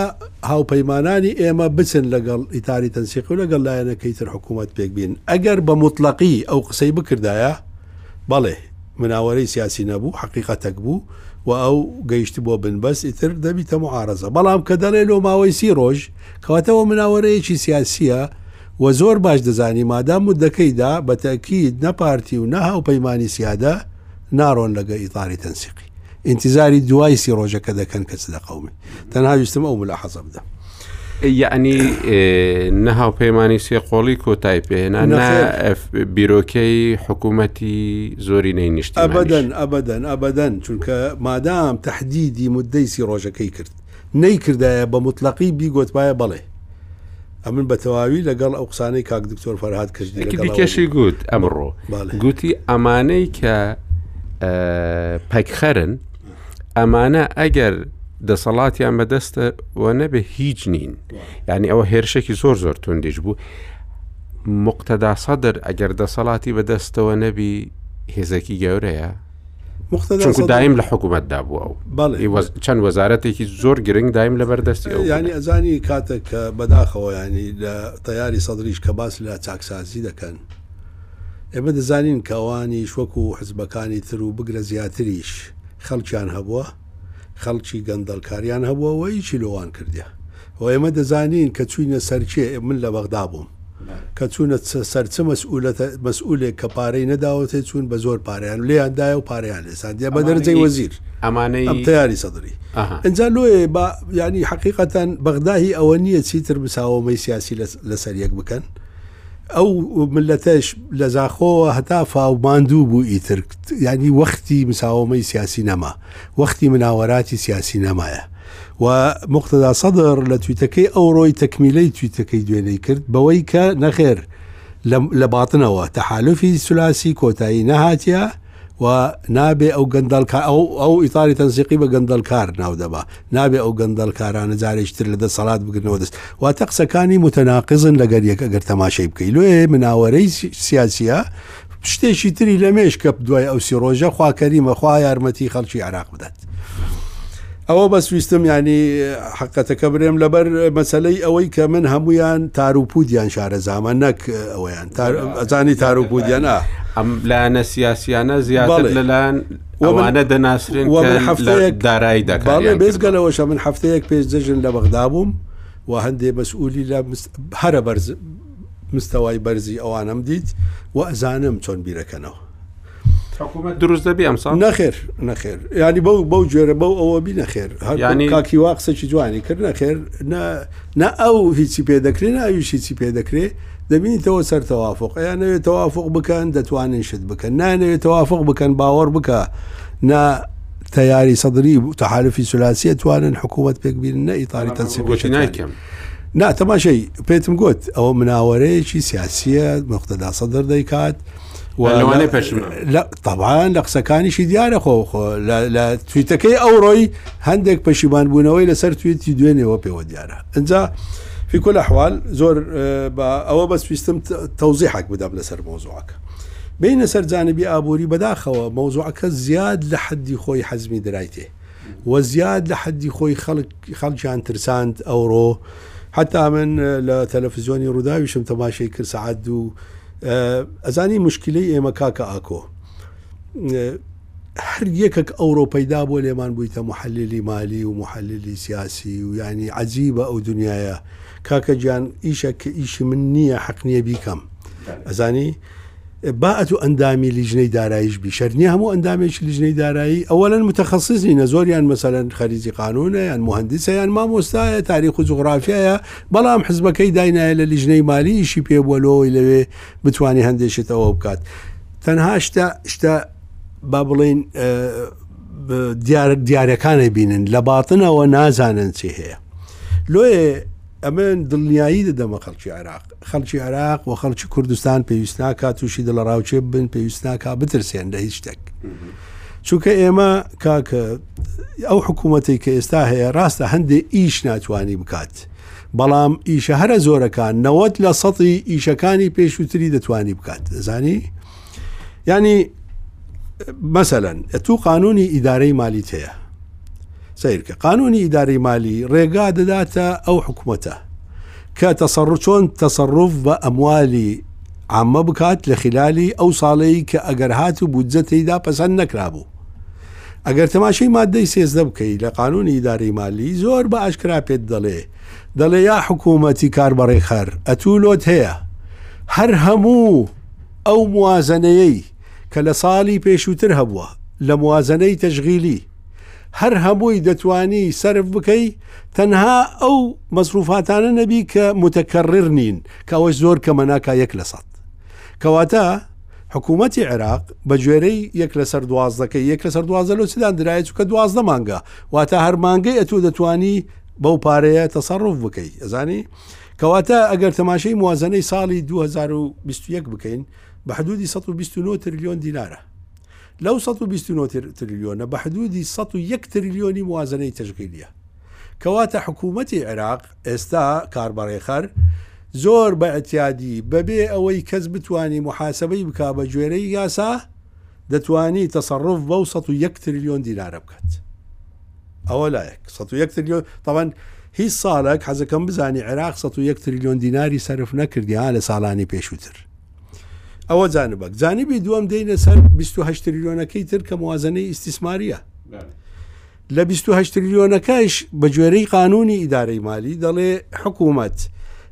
هاوپەیمانانی ئێمە بچن لەگەڵ ئیتاری تەنسیق و لەگەڵ لایەنەکەی تر حکوومەت پێک بین ئەگەر بە مطلقی ئەو قسەی بکردایە بەڵێ مناوەرەی سیاسی نەبوو حەقیقەتەک بوو و ئەو گەیشتبووە بنبەست ئیتر دەبیتە معارەزە بەڵام کە دەڵێ لۆ ماوەی سی ڕۆژ کەواتەوە مناوەرەیەکی سیاسیە و زۆر باش دەزانی مادام مدەکەیدا بە تەکید نە پارتی و نە هاوپەیمانی سیادە ناڕۆن لەگە ئیتاری تەنسیقی ئینتیزاری دوای سی ڕۆژەکە دەکەن کە چ دەقەومێ تەنها ویستم ئەو ملا حەزە بدەم یعنی نە هاوپەیمانانی سێ قۆڵی کۆتای پێهێنا بیرۆکەی حکوومەتی زۆری نەی نیشت ئەبدەن ئەبدەن ئەبدەن چونکە مادام تهدیدی مدەی سی ڕۆژەکەی کرد نەیکردایە بە موتڵەقی بیگۆتبایە بەڵێ. ئەمن بە تەواوی لەگەڵ ئەو قسانەی کاک دکتۆر فەرهاد کەژدی لەگەڵەوە بووم. دیکەشی گوت ئەمڕۆ بەڵێ. گوتی ئەمانەی کە ئە، پەکخەرن ئەمانە ئەگەر دەسەڵاتیان بەدەستە و نەبێ هیچ نین یعنی ئەوە هێرشێکی زۆر زۆر توندیش بوو مقتەدا سەدر ئەگەر دەسەڵاتی بەدەستەوە نەبی هێزێکی گەورەیە چونکو دایم لە حکوومەتدا بوو ئەو چەند وەزارەتێکی زۆر گرنگ دایم لە بەردەستی ئەو ینی ئەزانی کاتێک کە بەداخەوە ینی لە تیاری سەدرریش کە باس لە چاکسازی دەکەن ئێمە دەزانین کەوانی شوەکو و حزبەکانی تر و بگرە زیاتریش خەڵکیان هەبووە خەڵکی گەندەڵکاریان هەبووە و هیچی لۆوان کردە و ئێمە دەزانین کە چوینە سەرچێ من لە بەغدا بووم کە چوونە سەرچە مەسئولەتە مەسئولێک کە پارەی نەداوەتێ چوون بە زۆر پاریان لێیاندایە و پاریان لێسان دێ بە دەرجەی وەزیر ئەمانەی ئەم تیاری سەدرری ئەجا لۆێ بە ینی حقیقەتەن بەغداهی ئەوە نییە چیتر مساوەمەی سیاسی لەسەر یەک بکەن ئەو ملەتەش لە زاخۆوە هەتا فااو ماندوو بوو ئیتر یانی وەختی مساوەمەی سیاسی نەما، وەختی مناوەراتی سیاسی نەمایە و موقتەدا سەدر لە تویتەکەی ئەوڕۆی تەکمیلەی تویتەکەی دوێنێی کرد بەوەی کە نەخێر لە باتنەوە تەحالوفی سلاسی کۆتایی نەهاتیە و نابێ ئەو گەندەڵکا ئەو ئیتاری تەنسیقی بە گەندەڵکار ناو دەبا نابێ ئەو گەندەڵکارانە جارێکی تر لە دەسەڵات بگرنەوە دەست واتە قسەکانی متەناقزن لەگەر یەک ئەگەر تەماشەی بکەی لۆیێ مناوەرەی سیاسیە شتێکی تری لەمێش کە دوای ئەو سی ڕۆژە خوا کەریمە خوا یارمەتی خەڵکی عراق بدات. ئەوە بەس ویستم ینی حقەتەکە برێم لەبەر مەسلەی ئەوەی کە من هەمویان تاروپودیان شارەزامە نەک ئەویان ئەزانی تاروپودیان ئەم لایەنە سیاسیانە زیاتر لەلایەن ئەوانە دەناسرێن هەفتەیەک دارایی دەکات بێزگەلەوەشە من هەفتەیەک پێش جەژن لە بەغدا بووم و هەندێ بەسئولی لە هەرە بەرز مستەوای بەرزی ئەوانەم دیت و ئەزانم چۆن بیرەکەنەوە حکوومەت دروست دەبی ئەم ساڵ نەخێر نەخێر ینی بەو بەو جۆرە بەو ئەوە بی نەخێر ینی کاکی وا قسەی جوانی کرد نەخێر نە ئەو هیچی پێ دەکرێن ئەویش هیچی پێ دەکرێ دەبینیتەوە سەر تەوافق ئەیان نەوێت تەوافق بکەن دەتوانین شت بکەن نانەوێت تەوافق بکەن باوەڕ بکە نا تیاری سەدری تەحالفی سولاسیە توانن حکوومەت پێکبیین نە ئیتاری تەنسی گۆشی ناکەم نا تەماشای پێتم گوت ئەوە مناوەرەیەکی سیاسیە مختدا سەدر دەیکات وانێ پێش تەوان لە قسەکانیشی دیارە خۆ لە تویتەکەی ئەوڕۆی هەندێک پەشیمان بوونەوەی لەسەر تویتی دوێنێەوە پێوە دیارە ئەجا فیکۆ لە حوال زۆر ئەوە بەس ویستم تەوزی حەک بدەم لەسەر مۆزوعەکە. بینە سەر جانبی ئابووری بەداخەوە مەوزوعەکە زیاد لە حەدی خۆی حەزمی درایتێ وە زیاد لە حەدی خۆی خەڵک خەڵکیان ترساند ئەوڕۆ حەتا من لە تەلەفزیۆنی ڕووداویشم تەماشەی کرد سەعات دوو ئەزانی مشکلەی ئێمە کاکە ئاکۆ هەر یەکەک ئەوڕۆ پەیدا بۆ لێمان بوویتە محللی مالی و محللی سیاسی و ینی عجیبە ئەو دنیاە کاکە گیان ئیشە کە ئیشی من نییە حەق نییە بیکەم ئەزانی با ئەتو ئەندامی لیژنەی داراییش بی شەرت نیە هەموو ئەندامێکی لیژنەی دارایی ئەوەلەن متخصص نینە زۆریان مەسەلەن خەریجی قانونە یان مهندسە یان مامۆستایە تاریخ و جوغرافیایە بەڵام حزبەکەی داینایە لە لیژنەی مالی ئیشی پێ بووە لۆی لەوێ بتوانێت هەندێک شت ئەوە بکات تەنها شتە شتە با بڵین دیار دیارەکانی بینن لە باتنەوە نازانن چی هەیە لۆیە ئەمن دڵنیایی دەدەمە خەڵکی عێراق خەڵکی عێراق و خەڵکی کوردستان پێویست ناکات تووشی دڵەڕاوچێ بن پێویست ناکا بترسێن لە هیچ شتێک چونکە ئێمە کاکە ئەو حکوومەتی کە ئێستا هەیە ڕاستە هەندێک ئیش ناتوانانی بکات بەڵام ئیشە هەرە زۆرەکان نەوەت لە سەتی ئیشەکانی پێشووتری دەتوانی بکات دەزانی ینی مەسەەن ئەتو قانونی ئیدارەی مالیت هەیە سیرکە قانونی ئیدارەی مالی ڕێگا دەداتە ئەو حکوومەتە کە تەسەڕ چۆن تەسەڕوف بە ئەموالی عامە بکات لە خیلالی ئەو ساڵەی کە ئەگەر هاتوو بودجە تێیدا پەسەند نەکرابوو. ئەگەر تەماشەی ماددەی سێزدە بکەی لە قانوونی ئیدارەی مالی زۆر بە ئاشکرا پێت دەڵێ، دەڵێ یا حکوومەتی کاربەڕێکخەر ئەتوو لۆت هەیە هەر هەموو ئەو موازەنەیەی کە لە ساڵی پێشووتر هەبووە لە موازەنەی تەشغیلی، هەر هەمووی دەتوانی سەرف بکەی تەنها ئەو مەسروفاتانە نەبی کە متەکەڕر نین کەەوە زۆر کەمە ناکا یەک لە سەد کەواتە حکوومەتی عێراق بە گوێرەی یەک لەسەر دوازدەکە یەک لەسەر دوازە لۆ چدان درایە چکە دوازدە مانگە واتە هەرمانگەی ئەتوو دەتوانی بەو پارەیە تەسەڕف بکەیت ئەزانی کەواتە ئەگەر تەماشەی موازنەی ساڵی 2021 بکەین بە حدودی 129 تریلیۆن دینارە لەو سەد و بیست و نۆ تریلیۆنە بە حدوودی سەد و یەک تریلیۆنی موازەنەی تەشغیلییە. کەواتە حکوومەتی عێراق ئێستا کاربەڕێخەر زۆر بە ئێتیادی بەبێ ئەوەی کەس بتوانی موحاسەبەی بکا بە گوێرەی یاسا دەتوانی تەسەڕوف بەو سەد و یەک تریلیۆن دینارە بکات. ئەوە لایەک سەد و یەک تریلیۆن تەوان هیچ ساڵێک حەزەکەم بزانی عێراق سەد و یەک تریلیۆن دیناری سەرف نەکردی ها لە ساڵانی پێشووتر. ئەوە جانبک جانبی دووەم دێنە سەر 28 تریلیۆنەکەی تر کە موازنەی ئیسیسماریە لە 28 تریلیۆنەکەش بە گوێرەی قانونی ئیدارەی مالی دەڵێ حکوومەت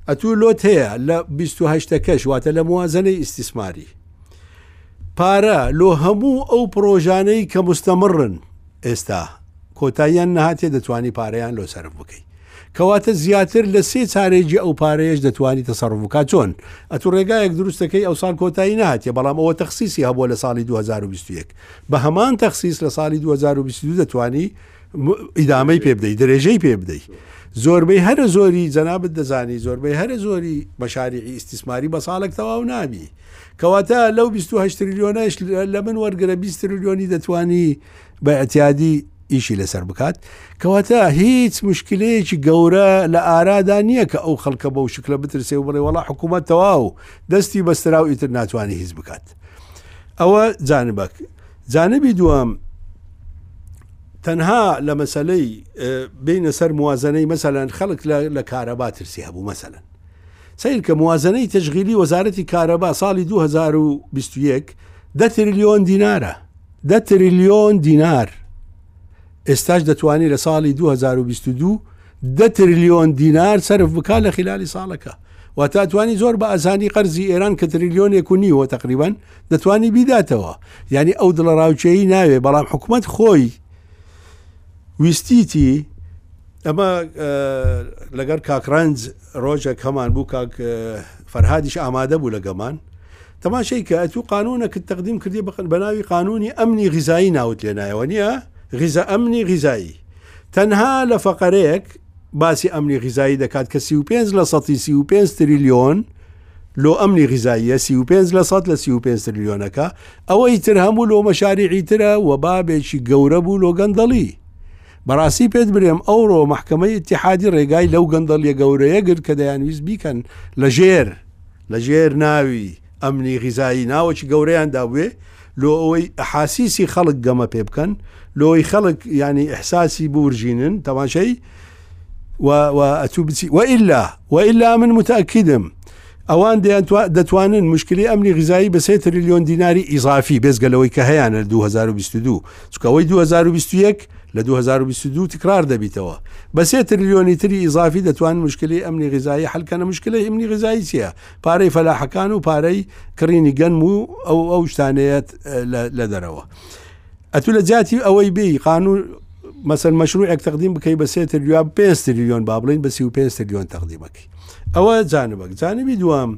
ئەتوو لۆت هەیە لە 28ەکەش واتە لە موازنەی ئیسیسماری پارە لۆ هەموو ئەو پرۆژانەی کە مستەمڕن ئێستا کۆتاییان نەهاتێ دەتوانی پارەیان لۆ سەرف بکەی کەواتە زیاتر لە سێ چارەی جێ ئەو پارەیەش دەتوانی تەسەڕف بکات چۆن ئەتو ڕێگایەک دروست دەکەی ئەوساڵ کۆتایی نەهاتێ بەڵام ئەوە تەخسیسی هەبووە لە ساڵی دوو هەزار و بیست و یەک بە هەمان تەخسیس لە ساڵی دوو هەزار و بیست و دوو دەتوانی ئیدامەی پێ بدەی درێژەی پێ بدەی زۆربەی هەرە زۆری جەنابت دەزانی زۆربەی هەرە زۆری مەشاریعی ئیستیسماری بە ساڵێک تەواو نابی کەواتە لەو بیست و هەشت ترلیۆنەش لە من وەرگرە بیست ترلیۆنی دەتوانی بە ئەتیادی ئیشی لەسەر بکات کەواتە هیچ مشکلەیەکی گەورە لە ئارادا نییە کە ئەو خەڵکە بەو شکلە بترسێ و بڵێ وڵا حکوومەت تەواو دەستی بەستراو ئیتر ناتوانانی هیچ بکات ئەوە جانبک جانبی دووەم تەنها لە مەسلەی بینە سەر موازنەی مەسەلەن خەڵک لە کارەبا ترسی هەبوو مەسەلەن سەیرکە موازەنەی تەشغیلی وەزارەتی کارەبا ساڵی دوو هەزار و بیست و یەک دە تریلیۆن دینارە دە تریلیۆن دینار ئێستاش دەتوانی لە ساڵی دوو هەزار و بیست و دوو دە تریلیۆن دینار سەرف بکات لە خلالی ساڵەکە واتە ئەتوانی زۆر بە ئازانی قەرزی ئێران کە تریلیۆنێک و نیوە تقریبان دەتوانی بیداتەوە یعنی ئەو دڵە ڕاوچەیی ناوێ بەڵام حکومت خۆی ویستیتی ئەمە لەگەر کاکرانج ڕۆژەک هەمان بوو کاک فەرهادیش ئامادە بوو لەگەمان تەماشەی کە ئەتوو قانونەکت تەقدیم کردی بەقن بە ناوی قانونی ئەمنی غیزایی ناوت لێ نایەوە نییە غیزە ئەمنی غیزایی تەنها لە فەقەرەیەک باسی ئەمنی غیزایی دەکات کە 35 لە سەتی 35 تریلیۆن لۆ ئەمنی غیزاییە 35 لە سە لە 35 تریلیۆنەکە ئەوەی تر هەموو لۆ مەشاریعی ترە و بابێکی گەورە بوو لۆ گەندەڵی بەڕاستی پێت برێم ئەوڕۆ مەحکەمەی ئیتیحادی ڕێگای لەو گەندەڵیە گەورەیە گرت کە دەیانویست بیکەن لە ژێر لە ژێر ناوی ئەمنی غیزایی ناوەکی گەورەیان دابوێ لۆ ئەوەی ئەحاسیسی خەڵک گەمە پێ بکەن لۆی خەڵک ینی ئەحساسی بورژینن تەماشەی ئەتوو بچی وئلا وئلا من متەکیدم ئەوان دەتوانن مشکلی ئەمنی غیزایی بە سێ تریلیۆن دیناری ئیزافی بێزگەلەوەی کە هەیەە 2022 چونکە ئەوەی دوو هەزار و بیست و یەک لە دوو هەزار و بیست و دوو تکرار دەبیتەوە بە سێ ترلیۆنی تری ئیزافی دەتوان مشکلی ئەمنی غیزایی حلکەنە مشکلی ئەمنی غیزایی چییە پارەی فەلاحەکان و پارەی کڕینی گەنم و ئەو ئەو شتانەیەت لە دەرەوە ئەتو لە جیاتی ئەوەی بێی قانون مەسەر مەشروعێک تەقدیم بکەی بە سێ ترلیۆن پێ ترلیۆن با بڵین بە سی و پێ ترلیۆن تەقدیمەکەی ئەوە جانبک جانبی دوام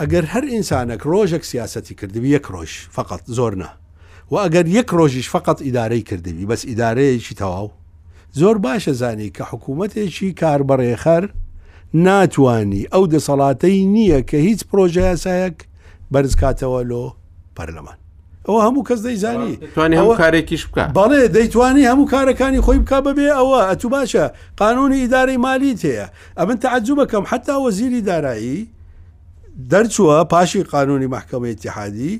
ئەگەر هەر ئینسانەك ڕۆژێک سیاستی کردبی یەک ڕۆژ فقط زۆر نا وە ئەگەر یەک ڕۆژیش فەقەت ئیدارەی کردبی بەس ئیدارەیەکی تەواو زۆر باش ئەزانی کە حکوومەتێکی کاربەڕێخەر ناتوانی ئەو دەسەڵاتەی نییە کە هیچ پڕۆژە یاسایەک بەرز کاتەوە لۆ پەرلەمان ئەوە هەموو کەس دەیزانی توانی هەموو کارێکیش بکە بەڵێ دەیتوانی هەموو کارەکانی خۆی بک بەبێ ئەوە ئەتو باشە قانونی ئیدارەی مالی تەیە ئەمن تعجوبەکەم حتا وەزیری دارایی دەرچووە پاشی قانونی محکمەی اتحادی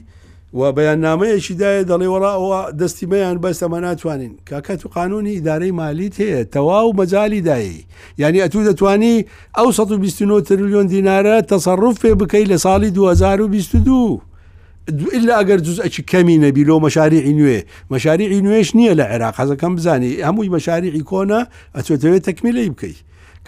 و بەیاننامەیەکی دایە دەڵێ وەڵا ئەوە دەستی مەیان بەس ئەمە ناتوانین کاکە تو قانونی ئیدارەی مالیت هەیە تەواو مەجالی دایەی یانی ئەتو دەتوانی ئەو سەد و بیست و نۆ ترلیۆن دینارە تەسەڕوف پێ بکەی لە ساڵی دوو هەزار و بیست و دوو ئللا ئەگەر جزئەکی کەمی نەبی لۆ مەشاریعی نوێ مەشاریعی نوێش نییە لە عێراق حەزەکەم بزانی هەمووی مەشاریعی کۆنە ئەتوێتەوێت تەکمیلەی بکەی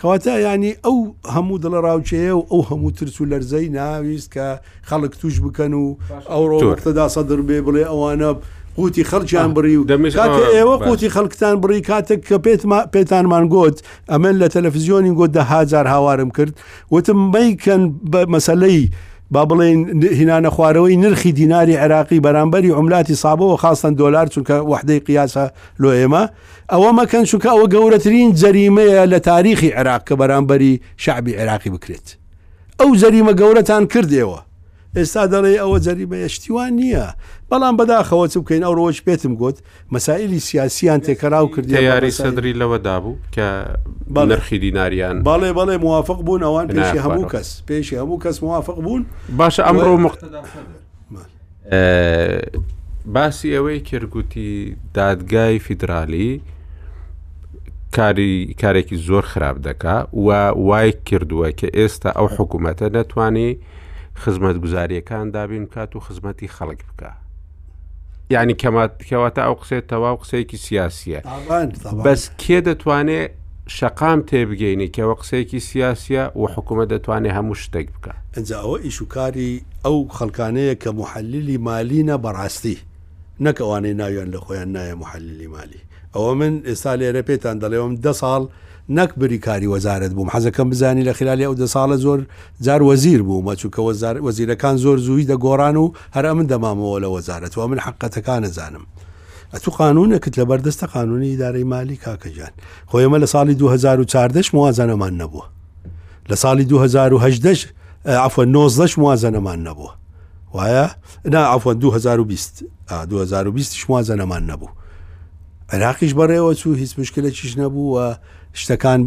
کەواتە یانی ئەو هەموو دڵەڕاوکێیە و ئەو هەموو ترس و لەرزەی ناویست کە خەڵک توش بکەن و ئەوڕۆ تۆر. موقتەدا سەدڕ بێ بڵێ ئەوانە قوتی خەڵکیان بڕی و دەمێش- کاکە ئا، ئێوە باش. قوتی خەڵکتان بڕی کاتێک کە پێتما- پێتانمان گوت ئەمن لە تەلەفزیۆنین گوت دەها جار هاوارم کرد وتم مەیکەن بە مەسەلەی با بڵێین ن- هینانە خوارەوەی نرخی دیناری عێراقی بەرامبەری عوملاتی سابەوە خاستەن دۆلار چونکە وەحدەی قیاسە لۆ ئێمە. ئەوە مەکەن چونکە ئەوە گەورەترین جەریمەیە لە تاریخی عێراق کە بەرامبەری شەعبی عێراقی بکرێت ئەو جەریمە گەورەتان کرد ئێوە ئێستا دەڵێ ئەوە جەریمەیە شتی وان نییە بەڵام بەداخەوە چ بکەین ئەو ڕۆژ پێتم گوت مەسائلی سیاسیان تێکەراو کرد یاری سەدری لەوە دابوو کە بەڵرخی دیناریان بەڵێ بەڵێ موافق بوون ئەوان پێشی هەموو کەس پێشی هەموو کەس موافق بوون باشە ئەمڕۆ مخت باسی ئەوەی کردگوتی دادگای فیدرالی کاری کارێکی زۆر خراپ دەکا و وای کردووە کە ئێستا ئەو حکوومەتە نەتوانی خزمەت گوزاریەکان دابین بکات و خزمەتی خەڵک بکە یعنی کەماتکەواتە ئەو قسێت تەواو قسەیەکی سیاسیە بەس کێ دەتوانێت شەقام تێبگەینی کە وە قسەیەکی سیاسیە وە حکومەت دەتوانێ هەموو شتێک بکا. ئنجا ئەوە ئیش و کاری ئەو خەلکانەیە کە موحەلیلی مالینە بەراستی نەک ئەوانەی ناویان لە خۆیان نایە موحەلیلی مالی ئەوە من ئێستا لێرە پێتان دەڵێوم دە ساڵ نەک بریکاری وەزارەت بووم حەزەکەم بزانی لە خلالی ئەو دە ساڵە زۆر جار وەزیر بوومە چونکە وەزیر وەزیرەکان زۆر زووی دەگۆران و هەر ئەمن دەمامەوە لە وەزارەت و ئەمن حەققەتەکان ئەزانم. ئەتوو قانوونەکت لەبەر دەستە قانوونی ئیدارەی مالی کاکە گیان. خۆ ئێمە لە ساڵی 2014 موازەنەمان نەبووە. لە ساڵی 2018 عفوە 19 موازەنەمان نەبووە. وایە نا عفوە 2020 2020 موازەنەمان نەبوو. عێراقیش بەڕێوە چوو هیچ مشکلێکیش نەبوو و شتەکان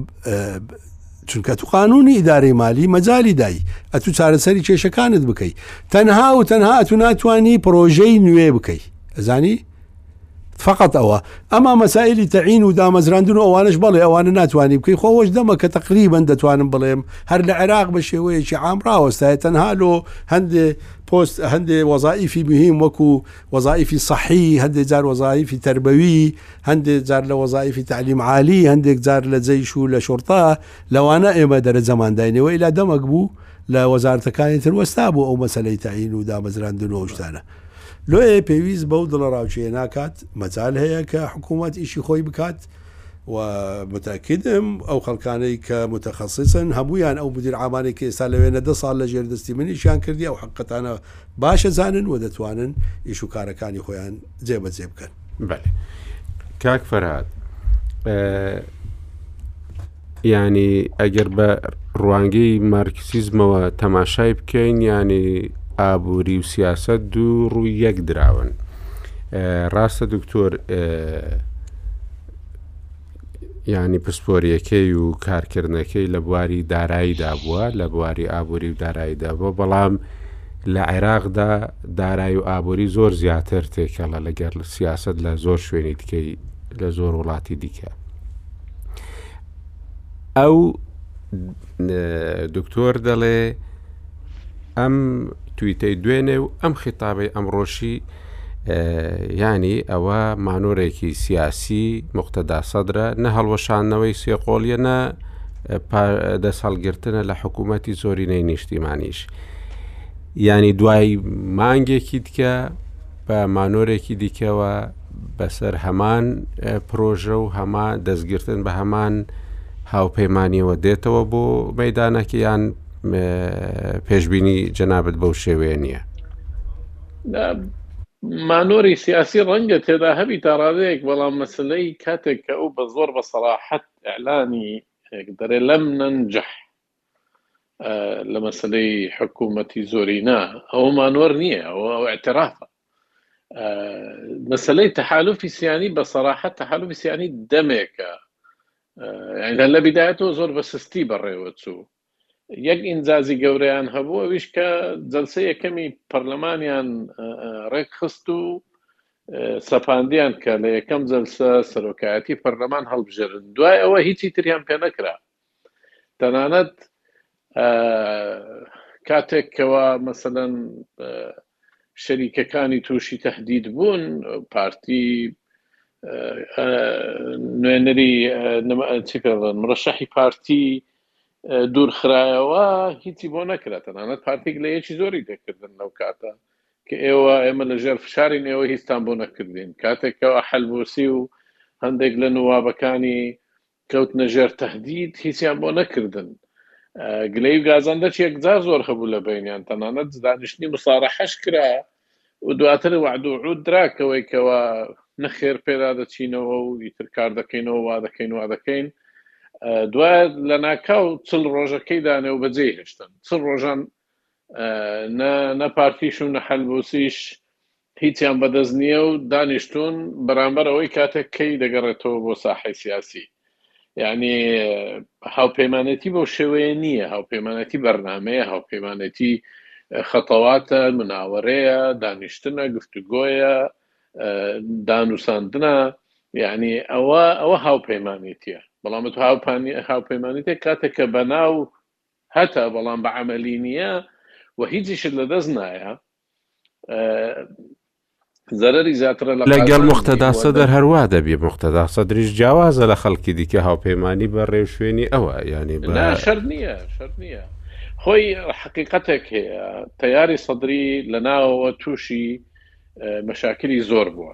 چونکە تو قانونی ئیدارەی مالی مەجای دای ئەتو چارەسەری کێشەکانت بکەی تەنها و تەنها ئەتو ناتانی پرۆژەی نوێ بکەی ئەزانی فقط ئەوە ئەما مەسائلی تەعین و دامەزراندن و ئەوانش بەڵێ ئەوانە ناتوانانی بکەی خۆش دەمە کە تقریبن دەتوانم بڵێم هەر لە عێراق بە شێوەیەکی عام ڕاوەستایە تەنها لۆ هەندێ پۆست هەندێ وەزائیفی بهیم وەکو وەزائیفی صحی هەندێ جار وەزایفی تربەوی هەندێک جار لە وەزایفی تەعلیم عالی، هەندێک جار لە جەیش و لە شوڕتە، لەوانە ئێمە دەرەجەمان داینێ، وە ئیلا دەمەک بوو لە وەزارەتەکانی تر وەستابوو ئەو مەسەلەی تەعین و دامەزراندن و ئەو شتانە. لۆیێ پێویست بەو دڵەڕاوکێیە ناکات، مەجال هەیە کە حکوومەت ئیشی خۆی بکات و متەئەکیدم ئەو خەڵکانەی کە متەخەسیسن هەموویان ئەو مودیر عامانەی کە ئێستا لەوێنە دە ساڵ لە ژێر دەستی منیشیان کردی ئەو حەققەتانە باشەزانن و دەتوانن ئیش و کارەکانی خۆیان جێبەجێ بکەن بەێ کاک فەرهاد ینی ئەگەر بە ڕوانگەی مارکسیزمەوە تەماشای بکەین ینی ئابووری و سیاست دوو ڕووی یەک دراون ڕاستە دکتۆر یانی پسپۆریەکەی و کارکردنەکەی لە بواری داراییدا بووە، لە بواری ئابووری و داراییدا بووە، بەڵام لە عێراقدا دارایی و ئابووری زۆر زیاتر تێکەڵە لەگەر سیاست لە زۆر شوێنی دیکەی لە زۆر وڵاتی دیکە. ئەو دکتۆر دەڵێ ئەم تویتەی دوێنێ و ئەم خیتابەی ئەمڕۆشی ینی ئەوە مانۆرێکی سیاسی مختدا سەدرە نە هەڵوەشانەوەی سێقۆڵیە نە دەست هەڵگرتنە لە حکوومەتی زۆرینەی نیشتیمانیش ینی دوای مانگێکی دیکە بە مانۆرێکی دیکەوە بەسەر هەمان پرۆژە و هەما دەستگرتن بە هەمان هاوپەیمانیەوە دێتەوە بۆ مەدانەکە یان پێشببینی جەنابەت بەو شێوێ نییە مانۆری سیاسی ڕەنگە تێدا هەبی تا ڕادەیەک بەڵام مەسلەی کاتێک کە ئەو بە زۆر بە سەراحەت ئەلانی دەرێ لەم نەنجح لە مەسەلەی حکوومەتی زۆرینە ئەوە مانۆر نییە ئەوە ئەو اعترافە مەسلەی تەحالفی سیانی بە سەراحەت تەحالفی سیانی دەمێکە لە بدایەتەوە زۆر بە سستی بەڕێوە چوو یەک ئینجازی گەورەیان هەبوو ئەویش کە جەلسە یەکەمی پەرلەمانیان ڕێکخست و سەپاندیان کە لە یەکەم جەلسە سەرۆکایەتی پەرلەمان هەڵبژێرن دوای ئەوە هیچی تریان پێ نەکرا تەنانەت کاتێک کەوا مەسەلەن شەریکەکانی تووشی تهدید بوون پارتی نوێنەری چی پێ بڵێن مرەشەحی پارتی دوورخرایەوە هیچی بۆ نەکرا تەنانەت پارتیک لە یەکی زۆری دەکردن لەو کاتە کە ئێوە ئێمە لە ژێر فشارین ئێوە هیچتان بۆ نەکردین کاتێکەوە حەلبوسی و هەندێک لە نوابەکانی کەوتنە ژێر تەهدید هیچیان بۆ نەکردن. گلەیی و گازاندەش یەکجار زۆر هەبوو لە بەینیان، تەنانەت دانیشتنی موساڕەحەش کرا و دواتر وەعد و عوود درا کەوەی کەوە نەخێر پێدا دەچینەوە و ئیتر کار دەکەینەوە وا دەکەین وا دەکەین. دوای لەناکاو چل ڕۆژەکەی دانێ و بەجێی هێشتن. چل ڕۆژان نە نە پارتیش و نە حەلبووسیش هیچیان بەدەست نییە و دانیشتوون بەرامبەر ئەوەی کاتێک کەی دەگەڕێتەوە بۆ ساحەی سیاسی. یەعنی هاوپەیمانێتی بەو شێوەیە نییە، هاوپەیمانێتی بەرنامەیە، هاوپەیمانێتی خەتەواتە، مناوەرەیە، دانیشتنە، گفتوگۆیە، دانوساندنە. یەعنی ئەوە ئەوە هاوپەیمانێتییە. بەڵام ئەتوو هاوپانی هاوپەیمانێتێک کاتێک کە بە ناو هەتە بەڵام بە عەمەلی نییە و هیچیشت لەدەست نایە، زەرەری زیاترە لە قازانجی. لەگەڵ موقتەدا سەدر هەر وا دەبی، موقتەدا سەدریش جیاوازە لە خەڵکی دیکە، هاوپەیمانی بە ڕێوشوێنی ئەوە، یانی بە. نا شەرت نییە، شەرت نییە. خۆی حەقیقەتێک هەیە، تەیاری سەدری لە ناوەوە تووشی مەشاکیلی زۆر بووە.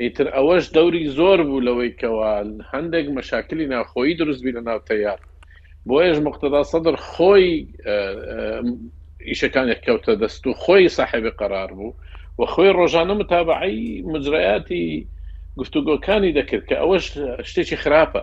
ئیتر ئەوەش دەوری زۆر بوو لەوەی کەوا هەندێک مەشاکلی ناوخۆیی دروست بی لە ناو تەیار بۆیەش مقتدا سەدر خۆی ئیشەکانی کەوتە دەست و خۆی ساحبی قەرار بوو و خۆی ڕۆژانە متابعی مجرراتی گفتوگۆکانی دەکرد کە ئەوەش شتێکی خراپە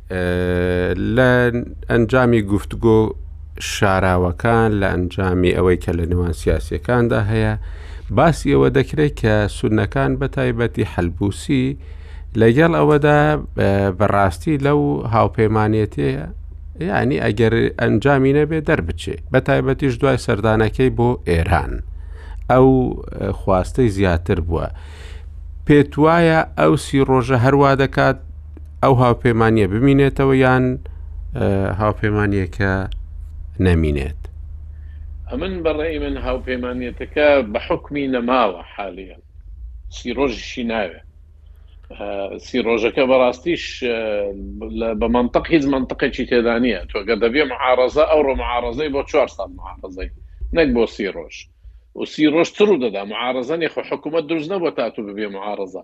لە ئەنجامی گفتگۆ شاراوەکان لە ئەنجامی ئەوەی کە لە نێوان سیاسەکاندا هەیە باسی ئەوە دەکرێت کە سونەکان بە تایبەتی حەلبوسی لەگەڵ ئەوەدا بەڕاستی لەو هاوپەیمانەتەیە یعنی ئەگەر ئەنجامی نەبێ دەربچێ بە تایبەتیش دوای سەردانەکەی بۆ ئێران ئەو خواستەی زیاتر بووە پێت وایە ئەو سی ڕۆژە هەروا دەکات ئەو هاوپەیمانە بمینێتەوە یان هاوپەیمانەکە نەمینێت. ئەمن بەڕێی من هاوپەیمانەتەکە بە حکمی نەماوە حالیە سی ڕۆژیشی ناوێ سی ڕۆژەکە بەڕاستیش بە منطق هیچ منطقێکی تێدانە تۆگە دەبێ معاڕزە ئەو ڕۆ معاڕزەی بۆ چوار سال معاڕزەی نەک بۆ سی ڕۆژ وسی ڕۆژ تڕوو دەدا معاڕزەنی خۆ حکوومەت دروست نەبوو تاتو ببێ معاڕزە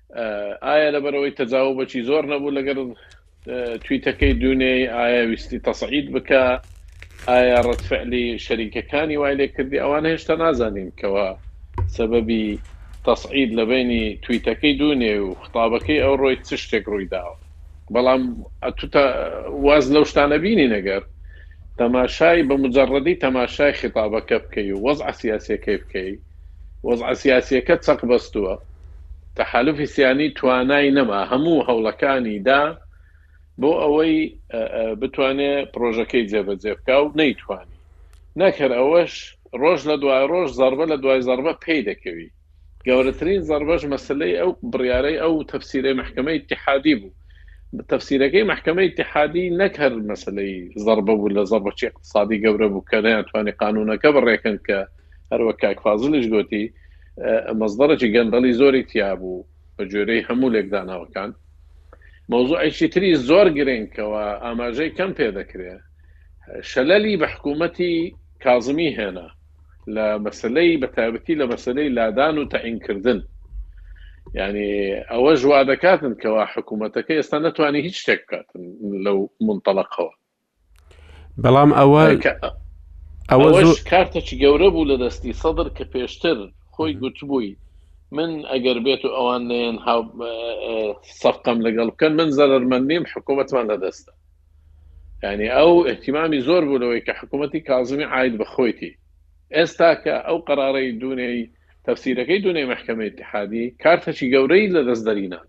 ئایا لەبەرئەوەی تەجاوبەکی زۆر نەبوو لەگەر تویتەکەی دونێی ئایا ویستی تەسعید بکە ئایا ڕەتفعلی شەریکەکانی وای لێ کردی ئەوان هێشتا نازانین کەەوە سەبەبی تەسعید لە بینی تویتەکەی دونێ و خطابەکەی ئەو ڕۆی چ شتێک ڕووی داوە بەڵام ئەتوتا واز لەو شتانە بینی نەگەر تەماشای بە مجرڕدی تەماشای خطابەکە بکەی و وەز عسیاسەکەی بکەیت وەزعە سیاسیەکە چەق بەستووە، تەحالوفی سیانی توانای نەما هەموو هەوڵەکانی دا بۆ ئەوەی بتوانێ پرۆژەکەی جێبەجێ بکا و نەیتوانی. نەک هەر ئەوەش رۆژ لە دوای رۆژ زەڕبە لە دوای زەڕبە پێی دەکەوی. گەورەترین زەڕبەش مەسەلەی ئەو بڕیارەی ئەو تەفسیرەی مەحکەمەی ئیتیحادی بوو. تەفسیرەکەی مەحکەمەی ئیتیحادی نەک هەر مەسەلەی زەڕبە بوو لە زەڕبەی ئیقتسادی گەورە بوو کە نەیانتوانی قانوونەکە بڕێکن کە هەروەک کاک فازڵیش گۆتی مەزبەڕێکی گەندەڵی زۆری تیابوو بە جۆرەی هەموو لێکدانەوەکان مەوزوعێکی تری زۆر گرنگ کەەوە ئاماژەی کەم پێ دەکرێ شەلەلی بە حکوومەتی کازمی هێنا لە مەسلەی بە تایبەتی لە مەسلەی لادان و تەعینکردن ینی ئەوە ژوا دەکاتن کەوا حکوومەتەکە ئێستا نەتوانانی هیچ شتێک بکاتن لەو منتەڵەقەوە بەڵام ئەوە ئەوەش کارتەکی گەورە بوو لە دەستی سەدر کە پێشتر خۆی گوتبووی من ئەگەر بێت و ئەوان نێن سەقەم لەگەڵ بکەن من زەرمەند نیم حکوومەتمان لە دەستە ینی ئەو احتیمامی زۆر بوو لەوەی کە حکوومەتی کازمی عیت بەخۆیتی ئێستا کە ئەو قەرارەی دوونەی تەفسیرەکەی دوونەی محکمە اتحادی کارتەکی گەورەی لە دەست دەرینان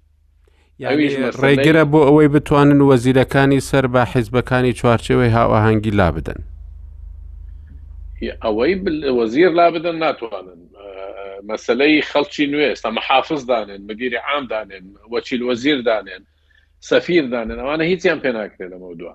ڕێگرە بۆ ئەوەی بتوانن وەزیرەکانی سەر بە حیزبەکانی چوارچەوەی هاوەهەنگی لا بدەن ئەوەی وەزیر لا بدەن ناتوانن مەسلەی خەڵکی نوێ ئێستا محافظ دانێن مدیری عام دانێن وەچیل وەزیر دانێن سەفیر دانێن ئەوانە هیچیان پێ ناکرێت لەمە دووە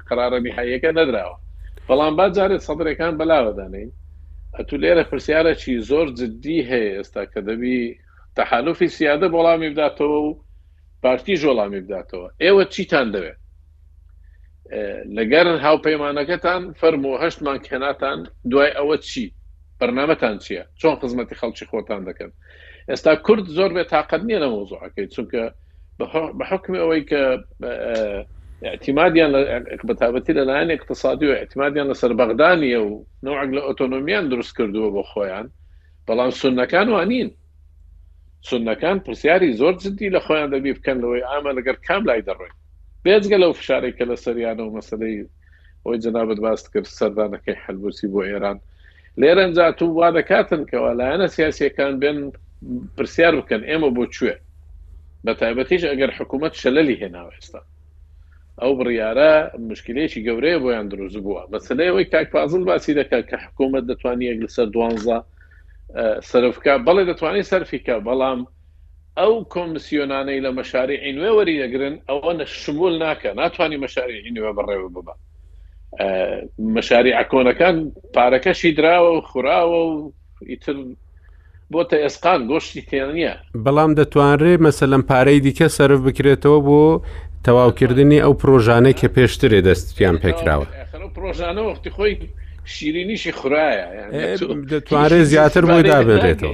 قەرارە نیهاییەکە نەدراوە بەڵام با جارێ سەدرەکان بەلاوە دانێین ئەتو لێرە پرسیارەکی زۆر جدی هەیە ئێستا کە دەبی تەحالفی سیادە بۆڵامی بداتەوە و پارتی ژۆڵامی بداتەوە ئێوە چیتان دەوێت لەگەر هاوپەیمانەکەتان فەرمو هەشتمان کهناتان دوای ئەوە چی بەرنمەتان چییە چۆن خزمەتی خەڵکی خۆتان دەکەن ئێستا کورد زۆر بێ تاقەت نییە لە مەوزوعەکەی چونکە بە حکمی ئەوەی کە اعتیمادیان بە تابەتی لەلایەن اقتصادی و اعتیمادیان لەسەر بەغدانیە و نەوەک لە ئۆتۆنۆمیان دروست کردووە بۆ خۆیان بەڵام سنەکان وانین سنەکان پرسیاری زۆر جددی لە خۆیان دەبی بکەن لەوەی ئامە لەگەر کام لای دەڕۆین بێزگە لەو فشارێکە لە سەریانە و مەسلەی ئەوەی جەنابت باست کرد سەردانەکەی حەلبوسی بۆ ئێران لێرەن جات و وا دەکاتن کەوا لایەنە سیاسیەکان بێن پرسیار بکەن ئێمە بۆ کوێ بە تایبەتیش ئەگەر حکوومەت شەلەلی هێناوە ئێستا ئەو بڕیارە مشکلێکی گەورەیە بۆیان دروست بووە مەسلەی ئەوەی کاک پازل باسی دەکات کە حکوومەت دەتوانانی یەک لەسەر دوانزە سەرفکە بەڵێ دەتوانانی سەرفیکە بەڵام ئەو کۆمسیۆنانەی لە مەشاریعی نوێ وەریدەگرن ئەوە نە شمول ناکە ناتوانانی مەشاریعی نوێ بەڕێوە ببە مەشاریعە کۆنەکان پارەکەشی دراوە و خوراوە و ئیتر بۆتە ئێسقان گۆشتی تێنە بەڵام دەتوانرێ مەسەلەم پارەی دیکە سرف بکرێتەوە بۆ تەواوکردنی ئەو پرۆژانەی کە پێشترێ دەستیان پێکراوە پرۆژانە وەختی خۆی شیرینیشی خراە دەتوانرێت زیاتر بۆی دابێتەوە.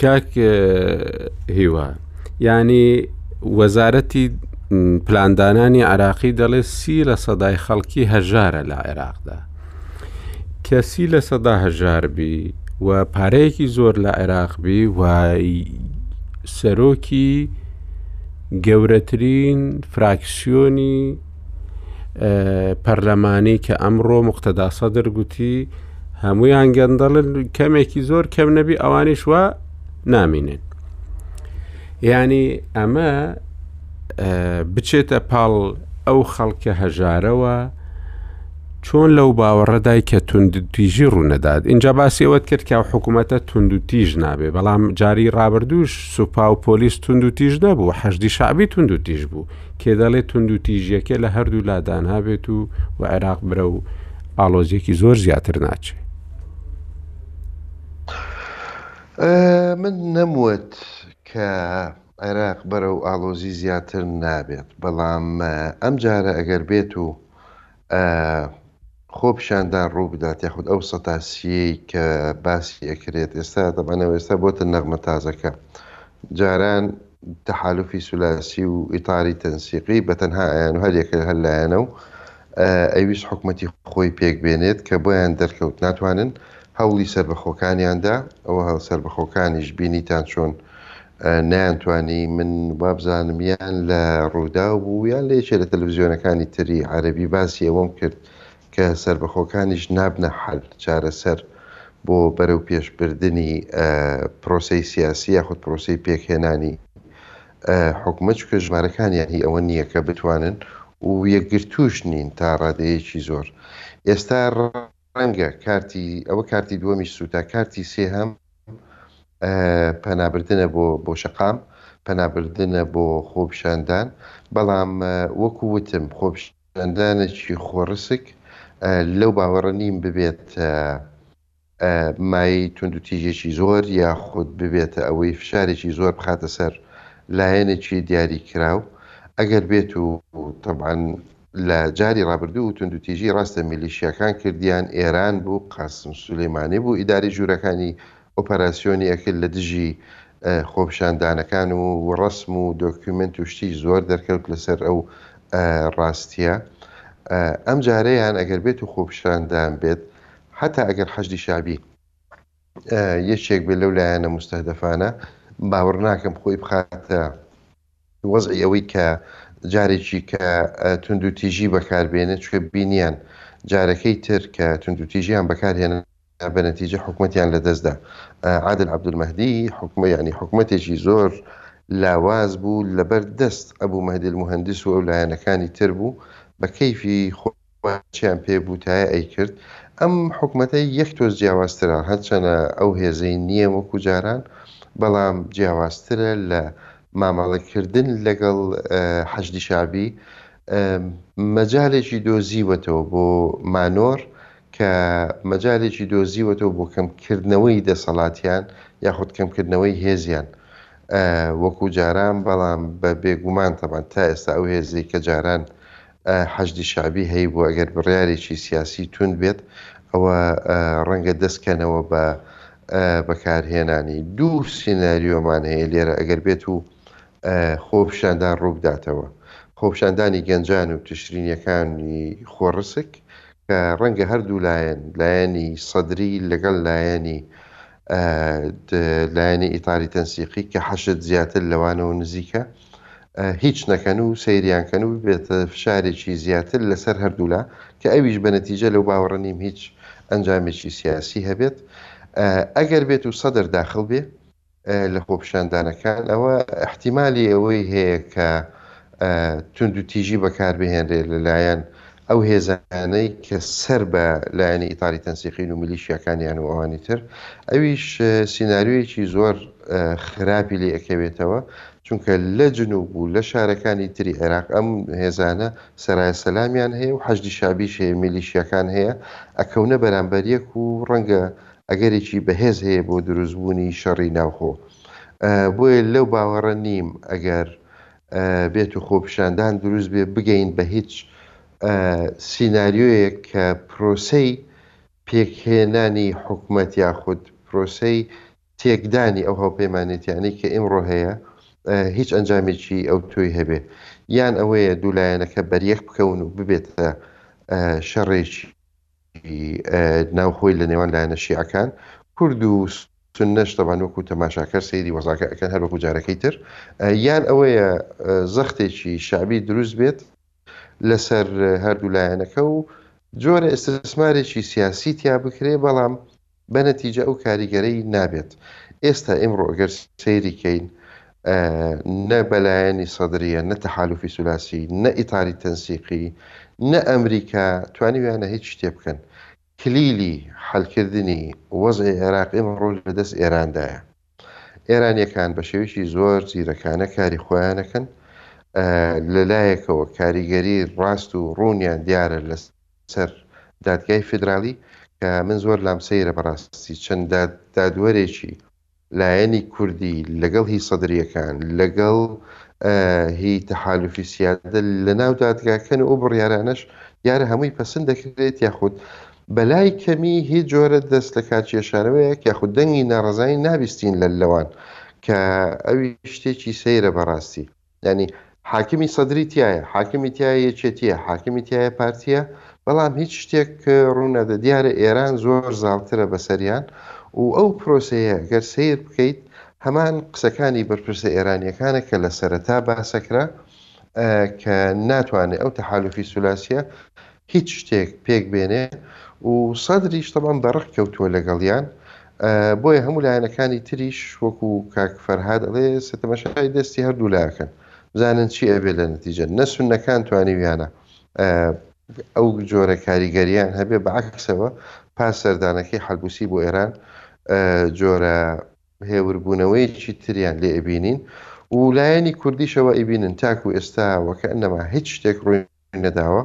کاک هیوا یانی وەزارەتی پلاندانانی عراقی دەڵێ سی لە سەدای خەڵکی هەژارە لە عێراقدا کەسی لە سەدا هەژار بی و پارەیەکی زۆر لە عێراق بی و سەرۆکی گەورەترین فراکسیۆنی پەرلەمانی کە ئەمڕۆ مختدا سەدر گوتی هەمویان گەندەڵن کەمێکی زۆر کەم نەبی ئەوانیش وە نامینێن ینی ئەمە بچێتە پاڵ ئەو خەڵکە هەژارەوە چۆن لەو باوەڕەدای کە توندتیژی ڕوونەدات اینجا باسیەوەت کرد کە حکوومەتە تونند و تیژ نابێ بەڵام جاری ڕابردوش سوپا و پۆلیس تونند و تیژ نەبوو حەشدی شعبی تونند و تیژ بوو کێ دەڵێ توندوتیژیەکە لە هەردوو لا دانابێت و و عێراق برە و ئاڵۆزیەکی زۆر زیاتر ناچێت من نەموت کە عێراق بەرە و ئاڵۆزی زیاتر نابێت بەڵام ئەم جارە ئەگەر بێت و ئە خۆپیشاندان ڕووبدات یاخود ئەو سەتاسیەی کە باسی ئەکرێت ئێستا دەبانەوە ئێستا بۆتە نەغمە تازەکە جاران تەحالفی سولاسی و ئیتاری تەنسیقی بە تەنها ئەیان و هەریەکە هەر لایەنە و ئەویست حکوومەتی خۆی پێک بێنێت کە بۆیان دەرکەوت ناتوانن هەوڵی سربەخۆکانیاندا ئەوە هەڵ سربەخۆکانیش بینیتان چۆن نەیانتوانی، من وابزانم یان لە رووداو بوو یان لە یەکێ لە تەلەفزیۆنەکانی تری عەرەبی باسی ئەوەم کرد کە سەربەخۆکانیش نابنە حەل، چارەسەر، بۆ بەرەوپێشبردنی پرۆسەی سیاسی یاخود پرۆسەی پێکهێنانی حکومەت، چونکە ژمارەکانیان هی ئەوە نییە کە بتوانن و یەکگرتووش نین تا رادەیەکی زۆر. ئێستا. ڕەنگە کارتی ئەوە کارتی دووەمیش سووتا کارتی سێهەم پەنابردنە بۆ بۆ شەقام پەنابردنە بۆ خۆپیشاندان بەڵام وەکو وتم خۆپیشاندانێکی خۆڕسک لەو باوەڕە نیم ببێت مای تونند و تیژێکی زۆر یا خود ببێتە ئەوەی فشارێکی زۆر بخاتە سەر لایەنێکی دیاری کراو ئەگەر بێت و تەبان لە جاری ڕابردوو توندوتیژی ڕاستە میلیشیاکان کردیان ئێران بوو قاسم سولەیمانی بوو ئیدارەی ژوورەکانی ئۆپەراسیۆنی ئەکرد لە دژی خۆپیشاندانەکان و ڕەسم و دۆکیومنت و شتی زۆر دەرکەوت لەسەر ئەو ڕاستیە ئەم جارەیان ئەگەر بێت و خۆپیشاندان بێت حتا ئەگەر حەشدی شعبی یەکێک بێت لەو لایەنە مستەهدەفانە باوەڕ ناکەم خۆی بخاتە وەزعی ئەوەی کە جارێکی کە توندوتیژی بەکاربێنێت چکە بینیان جارەکەی تر کە توندوتیژیان بەکارهێنا بە نەتیجە حکومەتیان لە دەستدا عادل عبدالمهدی حکومە یعنی حکومەتێکی زۆر لاواز بوو لەبەر دەست ئەبو مهدی المهندس و لایەنەکانی تر بوو بە کەیفی خۆ ماچیان پێ بوتایە ئەیکرد ئەم حکومەتەی یەک تۆز جیاوازترە هەرچەنە ئەو هێزەی نیە وەکو جاران بەڵام جیاوازترە لە مامەڵە کردن لەگەڵ حەشدی شەعبی مەجالێکی دۆزیوەتەوە بۆ مانۆڕ کە مەجالێکی دۆزیوەتەوە بۆ کەم کردنەوەی دەسەڵاتیان یاخود کەم کردنەوەی هێزیان وەکو جاران بەڵام بە بێگومان تەبان تا ئێستا ئەو هێزی کە جاران حەشدی شەعبی هەیبوو ئەگەر بڕیارێکی سیاسی توند بێت ئەوە ڕەنگە دەست کەنەوە بە بەکارهێنانی دوو سیناریۆمان هەیە لێرە ئەگەر بێت و خۆپشاندان ڕووبداتەوە خۆپشاندانی گەنجان و تشرینیەکانی خۆڕسک کە ڕەنگە هەردوو لایەن لایەنی سەدری لەگەڵ لایەنی لایەنی ئیتاری تەنسیقی کە حەشت زیاتر لەوانەوە نزیکە هیچ نەکەن و سەیریان کەن و ببێتە فشارێکی زیاتر لەسەر هەردوولا کە ئەویش بە نەتیجە لەو باوەڕە نیم هیچ ئەنجامێکی سیاسی هەبێت ئەگەر بێت و سەدر داخل بێ لە خۆپشاندانەکان ئەوە احتیممالی ئەوەی هەیە کە توندوتیژی بەکاربهێنرێت لەلایەن ئەو هێزانەی کە سەر بە لایەنی ئیتاڵی تەنسیقین و میلیشیاکانیان و ئەوانی تر، ئەویش سیناریۆیەکی زۆر خراپی لێ ئەکەوێتەوە، چونکە لە جنوب و لە شارەکانی تری عێراق ئەم هێزانە سەرایە سەلامیان هەیە و حەشدی شەعبیش هەیە و میلیشیاکان هەیە، ئەکەونە بەرامبەر یەک و ڕەنگە ئەگەرێکی بەهێز هەیە بۆ دروستبوونی شەڕی ناوخۆ. بۆیە لەو باوەڕە نیم ئەگەر بێت و خۆپیشاندان دروست بێ بگەین بە هیچ سینناریۆیەک کە پرۆسەی پێکهێنانی حکومەت یاخود پرۆسەی تێکدانی ئەو هاوپەیمانێتیانەی کە ئیمڕۆ هەیە هیچ ئەنجامێکی ئەو تۆی هەبێ یان ئەوەیە دوولایەنەکە بەریەک بکەون و ببێتە شەڕێکی ناوخۆی لە نێوان لایەنە شیعەکان، کورد و سوننەش تەبان وەکو تەماشاکەر سەیری وەزعەکە ئەکەن هەر وەکو جارەکەی تر یان ئەوەیە زەختێکی شەعبی دروست بێت لەسەر هەردوو لایەنەکە و جۆرە ئیستسمارێکی سیاسی تیا بکرێ بەڵام بە نەتیجە ئەو کاریگەرەی نابێت. ئێستا ئیمڕۆ گەر سەیری کەین نە بەلایەنی سەدریە نە تەحالوفی سولاسی نە ئیتاری تەنسیقی نە ئەمریکا توانیویانە هیچ شتێ بکەن. کلیلی حەلکردنی وەزعی عێراق ئیمڕۆ لە دەست ئێراندایە. ئێرانییەکان بە شێوەیەکی زۆر زیرەکانە کاری خۆیانەکەن، لە لایەکەوە کاریگەری ڕاست و ڕوونیان دیارە لەسەر دادگای فیدراڵی کە من زۆر لام سەیرە بەڕاستی چەند دادوەرێکی لایەنی کوردی لەگەڵ هی سەدریەکان لەگەڵ هی تەحالفی سیادە لە ناو دادگاکەن و بڕیارانەش دیارە هەمووی پەسند دەکرێت یاخود بەلای کەمی هیچ جۆرە دەست لەکارکێشانەوەیەک یاخود دەنگی ناڕەزایی نابیستین لە لەوان کە ئەوی شتێکی سەیرە بەڕاستی یانی حاکمی سەدری تایە حاکمی تایە یەکێتیە حاکمی تایە پارتیە بەڵام هیچ شتێک ڕوونەدە دیارە ئێران زۆر زاڵترە بەسەریان و ئەو پرۆسەیە گەر سیر بکەیت هەمان قسەکانی بەرپرسە ئێرانیەکانە کە لە سەرەتا باسەکرا کە ناتوانێت ئەو تەحالفی سولاسیە هیچ شتێک پێک بێنێ و سەدریش تەبعەن بە ڕق کەوتووە لەگەڵیان بۆیە هەموو لایەنەکانی تریش وەکو کاک فەرهاد ئەڵێ سەتەمەشای دەستی هەردوو لاکەن بزانن چی ئەبێ لە نەتیجە نە سونەکان توانیویانە ئەو جۆرە کاریگەریان هەبێ بەعکسەوە پاس سەردانەکەی حەلبوسی بۆ ئێران جۆرە هێوربوونەوەیکی تریان لێ ئەبینین و لایەنی کوردیشەوە ئەیبینن تاکو ئێستا وەکە ئەنەما هیچ شتێک ڕووی نەداوە،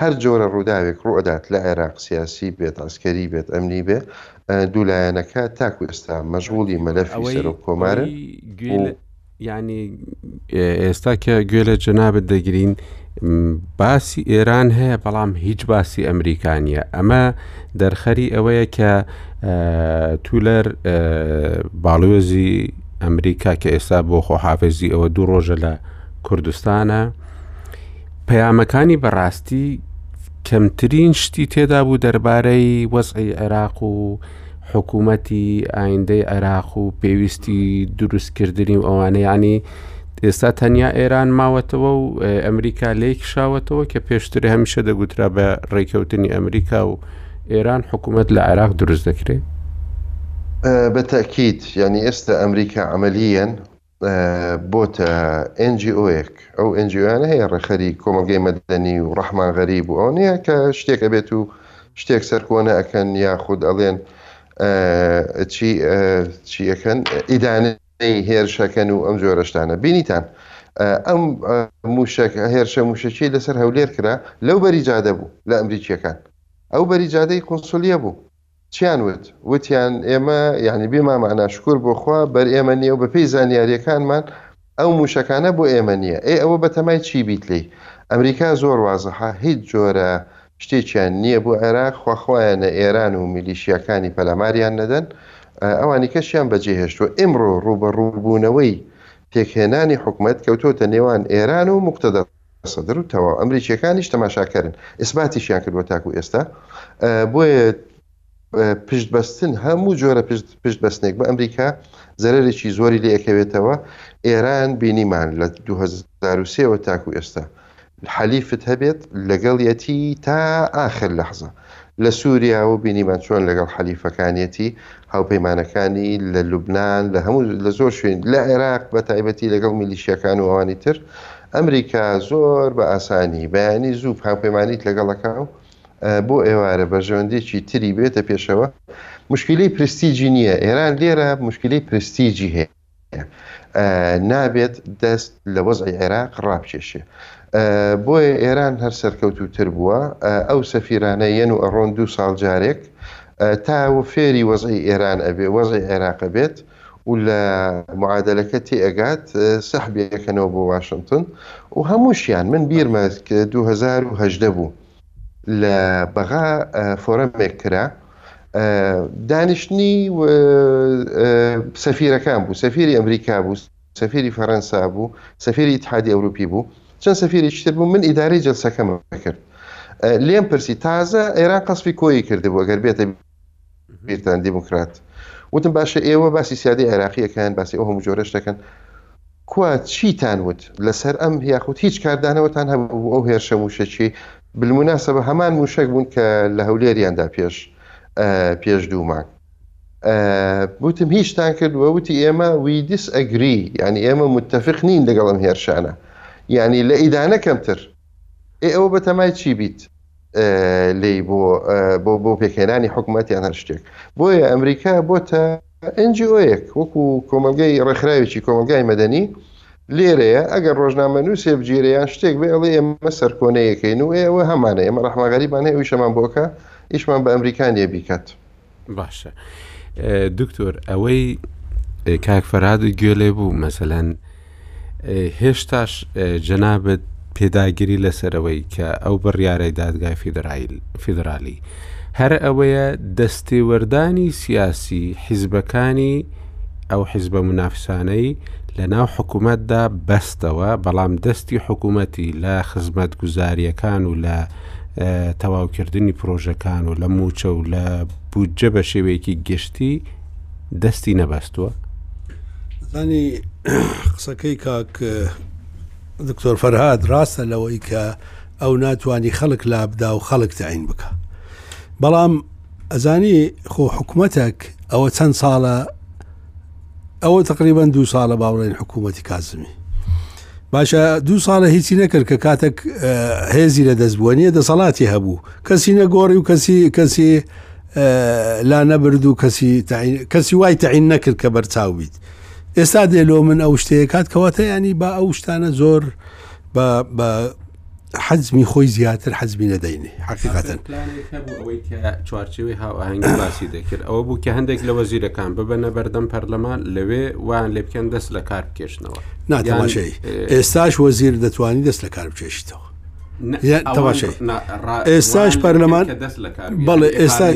هەر جۆرە ڕووداوێک ڕووئەدات لە عێراق سیاسی بێت، عەسکەری بێت، ئەمنی بێ، دوو لایەنەکە تاکو ئێستا مەشغوڵی مەلەفی سەرۆک کۆمارن و. یانی ئێستا کە گوێ لە جەنابت دەگرین باسی ئێران هەیە بەڵام هیچ باسی ئەمریکا نیە ئەمە دەرخەری ئەوەیە کە تولەر باڵوێزی ئەمریکا کە ئێستا بۆ خۆحافزی ئەوە دوو ڕۆژە لە کوردستانە پەیامەکانی بەڕاستی کەمترین شتی تێدا بوو دەربارەی وەزعی عێراق و حکوومەتی ئایندەی عێراق و پێویستی دروستکردنی و ئەوانەیانی ئێستا تەنیا ئێران ماوەتەوە و ئەمریکا لێک شاوەتەوە کە پێشتر هەمیشە دەگوترا بە ڕێککەوتنی ئەمریکا و ئێران حکوومەت لە عێراق دروست دەکرێت بە تاکیید یعنی ئێستا ئەمریکا عملیەن بۆتە NGO'یەک ئەو NGOیانە هەیە ڕێکخەری کۆمەڵگەی مەدەنی و ڕەحمان غەریب و ئەو نییە کە شتێک ئەبێت و شتێک سەرکۆنە ئەکەن یا خود ئەڵێن چی چیەکەن ئیدانە هێرشەکەن و ئەم جۆرەشتانە بینیتان ئەم موشک هێرشە موشکی لەسەر هەولێر کرا لەو بەری جادە بوو لە ئەمریکیەکان ئەو بەری جادەی قنسلیە بوو چیان وت؟ وتیان ئێمە یانی بێ مامانا شکور بۆ خوا بەر ئێمە نیە و بە پێی زانیاریەکانمان ئەو موشەکانە بۆ ئێمە نیە ئێ ئەوە بەتەمای چی بیت لێی ئەمریکا زۆر وازحە هیچ جۆرە شتێکیان نیە بۆ عێراق خواخوایانە ئێران و میلیشیاکانی پەلاماریان نەدەن ئەوانی کەشیان بەجێ هێشتوە ئمڕۆ ڕووبەڕووبونەوەی پێکهێنانی حکومەت کەوتۆتە نێوان ئێران و موقتەدا سەدر و تەواو ئەمریکیەکانیش تەماشاکەرن ئیسباتیشیان کردوە تاکو ئێستا بۆیە پشت بەستن هەموو جۆرە پشت بەستنێک بە ئەمریکا زەرێکی زۆری لێ ئەکەوێتەوە ئێران بینیمان لە 2023 تاکو ئێستا حەلیفت هەبێت لەگەڵیەتی تا ئاخر لەحزە لە سوریا و بینیمان چۆن لەگەڵ حەلیفەکانیەتی، هاوپەیمانەکانی، لە لوبنان، لە هەموو لە زۆر شوێن، لە عێراق بە تایبەتی لەگەڵ میلیشیاکان و ئەوانی تر، ئەمریکا زۆر بە ئاسانی، بەیانی زوو هاوپەیمانیت لەگەڵ ئەکا و بۆ ئێوارە بەرژەوەندیەکی تری بێتە پێشەوە، موشکیلەی پرستیجی نییە، ئێران لێرە موشکیلەی پرستیجی هەیە. نابێت دەست لە وەزعی عێراق ڕابکێشێ بۆیە ئێران هەر سەرکەوتوتر بووە ئەو سەفیرانە یەن و ئەڕۆن دوو ساڵ جارێک تا فێری وەزعی ئێران ئەبێ وەزعی عێراق بێت و لە معادلەکە تێئگات سەحبیەکەنەوە بۆ واشنگتن و هەمووشیان من بیرمە 2010 بوو لە بەغا فۆرمێک کرا دانیشتنی سەفیرەکان بوو سەفیری ئەمریکا بوو سەفیری فەرەنسا بوو سەفیری اتحادی ئەوروپی بوو چەند سەفیری شتر بوو من ئیدارەی جلسەکەم کرد لێم پرسی تازە ئێران قەسفی کۆی کردبوو ئەگەر بێتە بیرتان دیموکرات وتم باشە ئێوە باسی سیادی عێراقیەکان باسی ئەو هەموو جۆرەش دەکەن کوا چیتان وت لەسەر ئەم یاخود هیچ کاردانەوەتان هەبوو بۆ ئەو هێرشە مووشەکی؟ بالمناسبە هەمان مووشەک بوون کە لە هەولێریان دا پێش پێش دوو مانگ. وتم هیچتان کردووە؟ وتی ئێمە وی دیس ئەگری یانی ئێمە متتەفق نین لەگەڵ ئەم هێرشانە یانی لە ئیدانە کەمتر. ئێ ئەوە بەتەمای چی بیت لێی بۆ بۆ بۆ پێکهێنانی حکوومەت یان هەر شتێک بۆیە ئەمریکا بۆتە ئەنجیۆیەک وەکو کۆمەلگەی ڕێکخراوێکی کۆمەلگای مەدەنی لێرەیە ئەگەر ڕۆژنامە نووسێ بگیریان شتێک بێ ئەڵێ ئێمە سەرکۆنەیەکەین و ئێوە هەمانە ئێمە ڕحماگەریبانە ئەوی شەمان بۆکە ئیشمان بە ئەمریکانیە بیکات باشە دکتۆر ئەوەی کاک فەراد و گوێ لێ بوو مەسەەن هێشتاش جەنابەت پێداگیری لەسەرەوەی کە ئەو بڕیارەی دادگای فیدرایل فیدرالی هەر ئەوەیە دەستێوەردانی سیاسی حیزبەکانی ئەو حیزبە منافسانەی لە ناو حکوومەتدا بەستەوە بەڵام دەستی حکوومەتی لە خزمەت گوزاریەکان و لە تەواوکردنی پرۆژەکان و لە موچە و لە بودجە بە شێوەیەکی گشتی دەستی نەبەستووە زانی قسەکەی کاک دکتۆر فەرهاد ڕاستە لەوەی کە ئەو ناتوانانی خەڵک لابدا و خەڵک تعین بکە بەڵام ئەزانی خۆ حکوومەتێک ئەوە چەند ساڵە ئەوە تقریبان دوو ساڵە باوڕێن حکوومەتی کازمی باشە دوو ساڵە هیچی نەکرد کە کاتێک هێزی لە دەست بووە نیە دەسەڵاتی هەبوو کەسی نەگۆڕی و کەسی کەسی لا نەبرد و کەسی کەسی وای تعین نەکرد کە بەرچاو بیت ئێستا دێلۆ من ئەو شتەیە کات کەواتە ینی با ئەو شتانە زۆر بە بە حەزمی خۆی زیاتر حەزمی نەدەینێ حقیقەتەن چوارچەوەی هاوهنگ باسی دەکرد ئەوە بوو کە هەندێک لە وەزیرەکان ببەنە بەردەم پەرلەمان لەوێ وان لێ بکەن دەست لە کار بکێشنەوە ناتەماشەی ئێستاش وەزیر دەتوانانی دەست لە کار بکێشیتەوە ئێستاش پەرلەمان بەڵێ ئێستا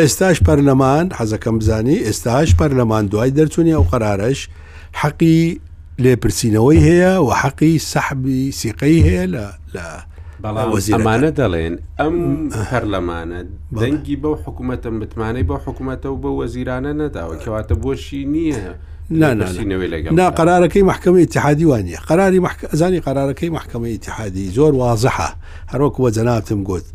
ئێستاش پەرلەمان حەزەکەم بزانی ئێستاش پەرلەمان دوای دەرچوونی ئەو قەرارش حەقی لێپرسینەوەی هەیە و حەقی سەحبی سیقەی هەیە لە لە بەڵامەمانە دەڵێن ئەم هەرلەمانە دەنگی بەو حکوومەتە متمانەی بە حکوومەتە و بە وەزیرانە نەداوە کەواتە بۆشی نییە نانەوەی لەگەڵ نا قرارەکەی محکمە اتحادی وانە قراری ئەزانی قرارەکەی محکمە اتحادی زۆر وازەحە هەروەک وە جەناتم گوت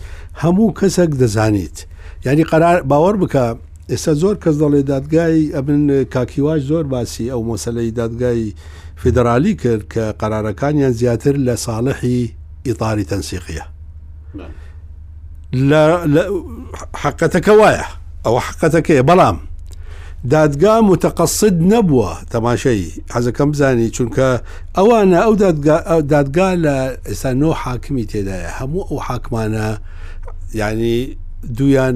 هەموو کەسێک دەزانیت ینی قرار باوەڕ بکە ئێستا زۆر کەس دەڵێ دادگای ئەمن کاک هیواش زۆر باسی ئەو مەسەلەی دادگای فیدڕالی کرد کە قەرارەکانیان زیاتر لە ساڵحی ئیطاری تەنسیقیە لە حقەتەکە وایە ئەوە حقەتەکەیە بەڵام دادگا متەقەسد نەبووە تەماشەی حەزەکەم بزانی چونکە ئەوانە ئەو دادگا لە ئێستا نۆ حاکمی تێدایە هەموو ئەو حاکمانە ینی دویان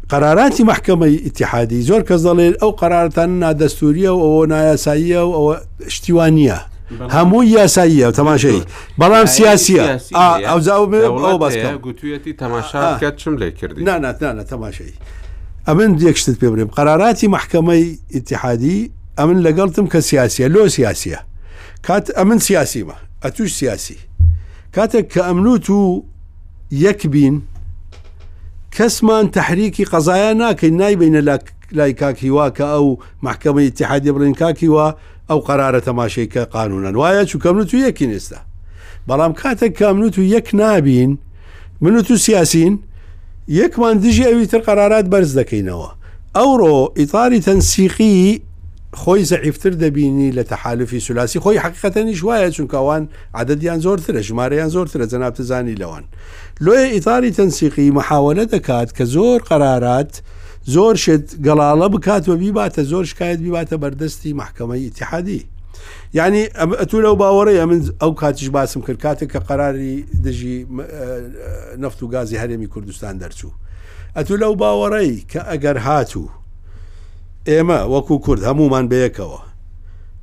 قەراراتی مەحکەمەی ئیتیحادی زۆر کەس دەڵێن ئەو قەرارتان نادەستوریە و ئەوە نایاساییە و ئەوە شتیوانە هەموو یاساییە تەماشەی بەڵام سیاسیە گوتوێتی تەماشاکە چم لێ کردی ناناتانە تەماشەی ئەمن یەکشتت پێ برێم قەراراتی مەحکەمەی ئیتیحادی ئەمن لەگەڵتم کە سیاسیە لۆ سیاسیە کات ئەمن سیاسیمە ئەتوش سیاسی کاتێک کە ئەمنوت و یەک بین کەسمان تحریکی قەزایە ناکەین نایبینە لای کاک هیوا کە ئەو محکمەی اتحادی بڵین کاک هیوا ئەو قەرارە تەماشەی کە قانونەن وایە چوو کەمنوت و یەکین ئێستا بەڵام کاتێک کامنوت و یەک نابین من و تو سیاسین یەکمان دژی ئەوی تر قەرارات بەرز دەکەینەوە ئەوڕۆ ئیتاری تەنسیقی خۆی زەعیفتر دەبینی لە تەحالفی سولاسی خۆی حقیقەتەنیش وایە چونکەوان عەدەدیان زۆرترە، ژمارەیان زۆرترە، جەنابتە زانی لەوان. لۆیە ئیتاری تەنسیقی محاوەلە دەکات کە زۆر قەرارات، زۆر شت گەڵاڵە بکات و بیباتە زۆر شکایەت بیباتە بەردەستی مەحکەمەی ئیتیحادی. یعنی ئەتوو لەو باوەڕەیە من ئەو کاتیش باسم کرد کاتێک کە قەراری دژی نەفت و گازی هەرێمی کوردستان دەرچوو. ئەتوو لەو باوەڕەی کە ئەگەر هاتوو ئێمە وەکو کورد هەمومان بەیەکەوە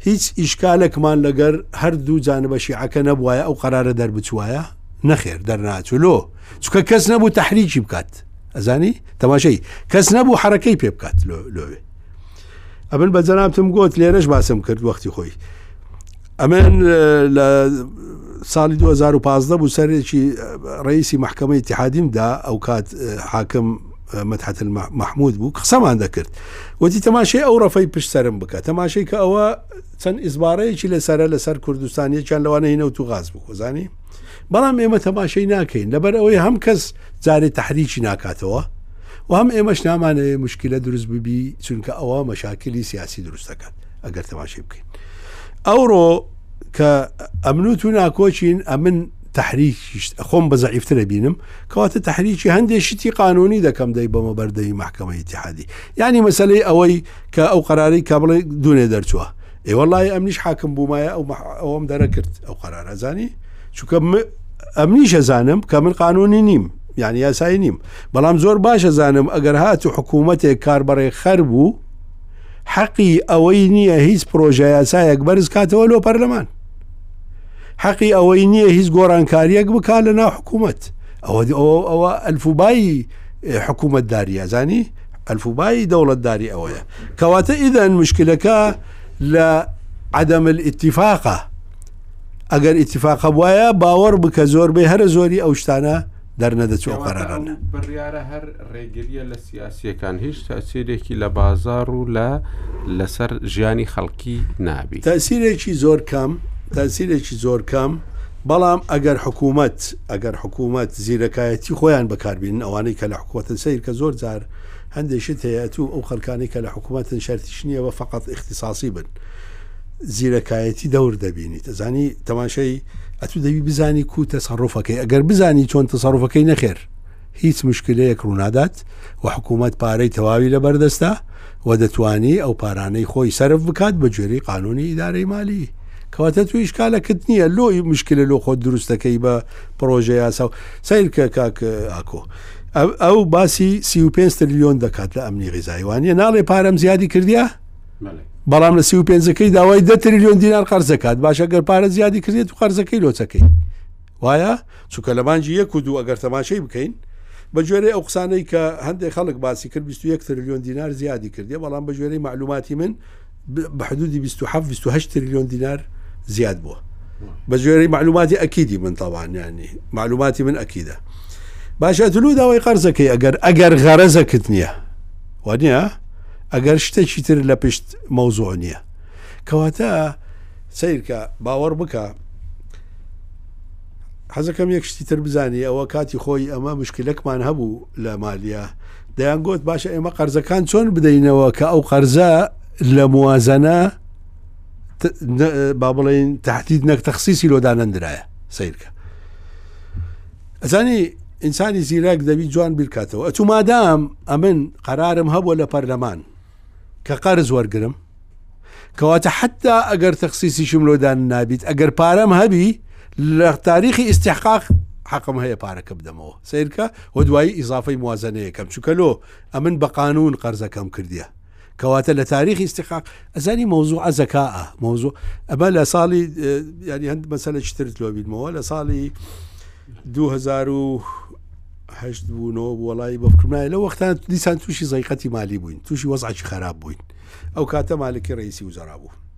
هیچ ئیشکالەکمان لەگەر هەردوو جانبە شیعەکە نەبواە ئەو قرارە دەربچوایە نەخێر دەرناچوو لۆ چکە کەس نەبوو تحریکی بکات ئەزانی تەماشەی کەس نەبوو حرەکەی پێ بکات لۆێ ئەبن بە جەنابتم گوت لێرەش باسم کرد وەختی خۆی ئەمن لە ساڵی 2015 بوو سەرێکی ڕیسی محکمە اتحادیمدا ئەو کات حاکم مەدحەت مححمود بوو قسەمان دەکرد وتی تەماشای ئەو ڕەفەی پشت سرم بکە تەماشای کە ئەوە چەند ئیزبارەیەکی لەسرە لەسەر کوردستانیەکیان لەوانەی نەوت و غاز بوو وەزانی بەڵام ئێمە تەماشای ناکەین لەبەر ئەوەی هەم کەس جارێ تحریکی ناکاتەوە و هەم ئێمەش نامانەوەی مشکلە دروست ببی چونکە ئەوە مەشاکلی سیاسی دروست دەکات ئەگەر تەماشای بکەین ئەوڕۆ کە ئەمن و تو ناکۆچین ئەمن تەحریکیشت خۆم بە زەعیفتر ئەبینم، کەواتە تەحریکی هەندێ شتی قانوونی دەکەم دەیبەمە بەردەمی مەحکەمەی ئیتیحادی. یانی مەسەلەی ئەوەی کە ئەو قەرارەی کە بڵێ دوونێ دەرچووە. ئێ وەڵڵاهی ئەمنیش حاکم بوومایە ئەو ئەوەم دەرەکرد ئەو قەرارە ئەزانی؟ چونکە ئەمنیش ئەزانم کە من قانوونی نیم، یانی یاسایی نیم، بەڵام زۆر باش ئەزانم ئەگەر هاتوو حکوومەتێک کاربەڕێکخەر بوو، حەقی ئەوەی نییە هیچ پڕۆژە یاسایەک بەرز کاتەوە لۆ پەرلەمان. حەقی ئەوەی نییە هیچ گۆڕانکاریەک بکات لە ناو حکوومەت ئەوە ئەوە ئەلفوبایی حکوومەت داریازانی ئەلفوبایی دەوڵەتداری ئەوەیە کەواتە ئیدەن مشکلەکە لە عدەمل ئیتیفاقە ئەگەر ئیتیفاقە وایە باوەڕ بکە زۆربەی هەرە زۆری ئەو شتانە دەرنەدەچوو ئەو قەرارانە. کەواتە ئەو بڕیارە هەر ڕێگرییە لە سیاسییەکان، هیچ تەئسیرێکی لە بازاڕ و لە لەسەر ژیانی خەڵکی نابی. تەئسیرێکی زۆر کەم، تەئسیرێکی زۆر کەم، بەڵام ئەگەر حکوومەت، ئەگەر حکوومەت زیرەکایەتی خۆیان بەکار بینن، ئەوانەی کە لە حکوومەتن، سەیر کە زۆر جار هەندێ شت هەیە ئەتوو ئەو خەلکانەی کە لە حکوومەتن شەرتیش نییە بە فەقەت ئیختیساسی بن، زیرەکایەتی دەور دەبینیت ئەزانی تەماشای ئەتو دەبی بزانی کو تەسەڕوفەکەی ئەگەر بزانی چۆن تەسەڕوفەکەی نەخێر هیچ مشکلەیەک ڕوونادات و حکوومەت پارەی تەواوی لە بەردەستە و دەتوانی ئەو پارانەی خۆی سرف بکات بە گوێری قانونی ئیدارەی مالی کەواتە تو ئیشکالەکت نییە لۆی مشکلە لۆ خۆت دروستەکەی بە پرۆژە یاسا و سیرکە کاک ئاکۆ ئەو باسی 35 تریلیۆن دەکات لە ئەمنی غیزایوانە ناڵێ پارەم زیادی کردیە بەڵام لە سی و پێنجەکەی داوای دە تریلیۆن دینار قەرز دەکات باشە گەر پارە زیادی کردێت و قەرزەکەی لۆچەکەی وایە چونکە لە مانجی یەک و دوو ئەگەر تەماشەی بکەین بە جۆرەی ئەو قسانەی کە هەندێک خەڵک باسی کرد 21 تریلیۆن دینار زیادی کردێ بەڵام بە جۆرەی معلوماتی من بە حدودی 27 تریلیۆن دینار زیاد بووە بە جۆرەی معلوماتی ئەکیدی من تاوانیانی معلوماتی من ئەکیدا باشە تلو داوای قەرزەکەی ئەگەر ئەگەر غەرەزەکت نییە وە نیە ئەگەر شتێکی تر لە پشت مەوزوع نییە. کەواتە سەیرکە باوەڕ بکە حەزەکەم یەک شتی تر بزانی ئەوە کاتی خۆی ئەمە مشکلەکمان هەبوو لە مالیە دەیان گوت باشە ئێمە قەرزەکان چۆن بدەینەوە کە ئەو قەرزە لە موازەنە با بڵێن تهدید نەک تەخصیسی لۆدانەندرایە سیرکە ئەزانی ئینسانی زیرەک دەبی جوان بیرکاتەوە ئەتو مادام ئەمن قەرارم هەبووە لە پەرلەمان کە قەرز وەرگرم کەواتە حتا ئەگەر تەخسیسیشم لۆدان نابیت ئەگەر پارەم هەبی لە تاریخی ئیسیحقاق حەقم هەیە پارەکە بدەمەوە سیرکە و دوایی ئیزافەی موازنەیەکەم چکەلۆ ئەمن بە قانون قەرزەکەم کردیە کەواتە لە تاریخی استقاق ئەزانی مەوزوع زەکا مەوزوع ئەمە لە ساڵی ینی هەند مەسەلە چتر لۆبیمەوە لە ساڵی 2010 بوونەوە وڵی بەکرمای لە وەختان دیسان تووشی زیقەتی مالی بووین تووشی وەزعکی خراپ بووین ئەو کاتە مالکی ڕیسی وزرا بوو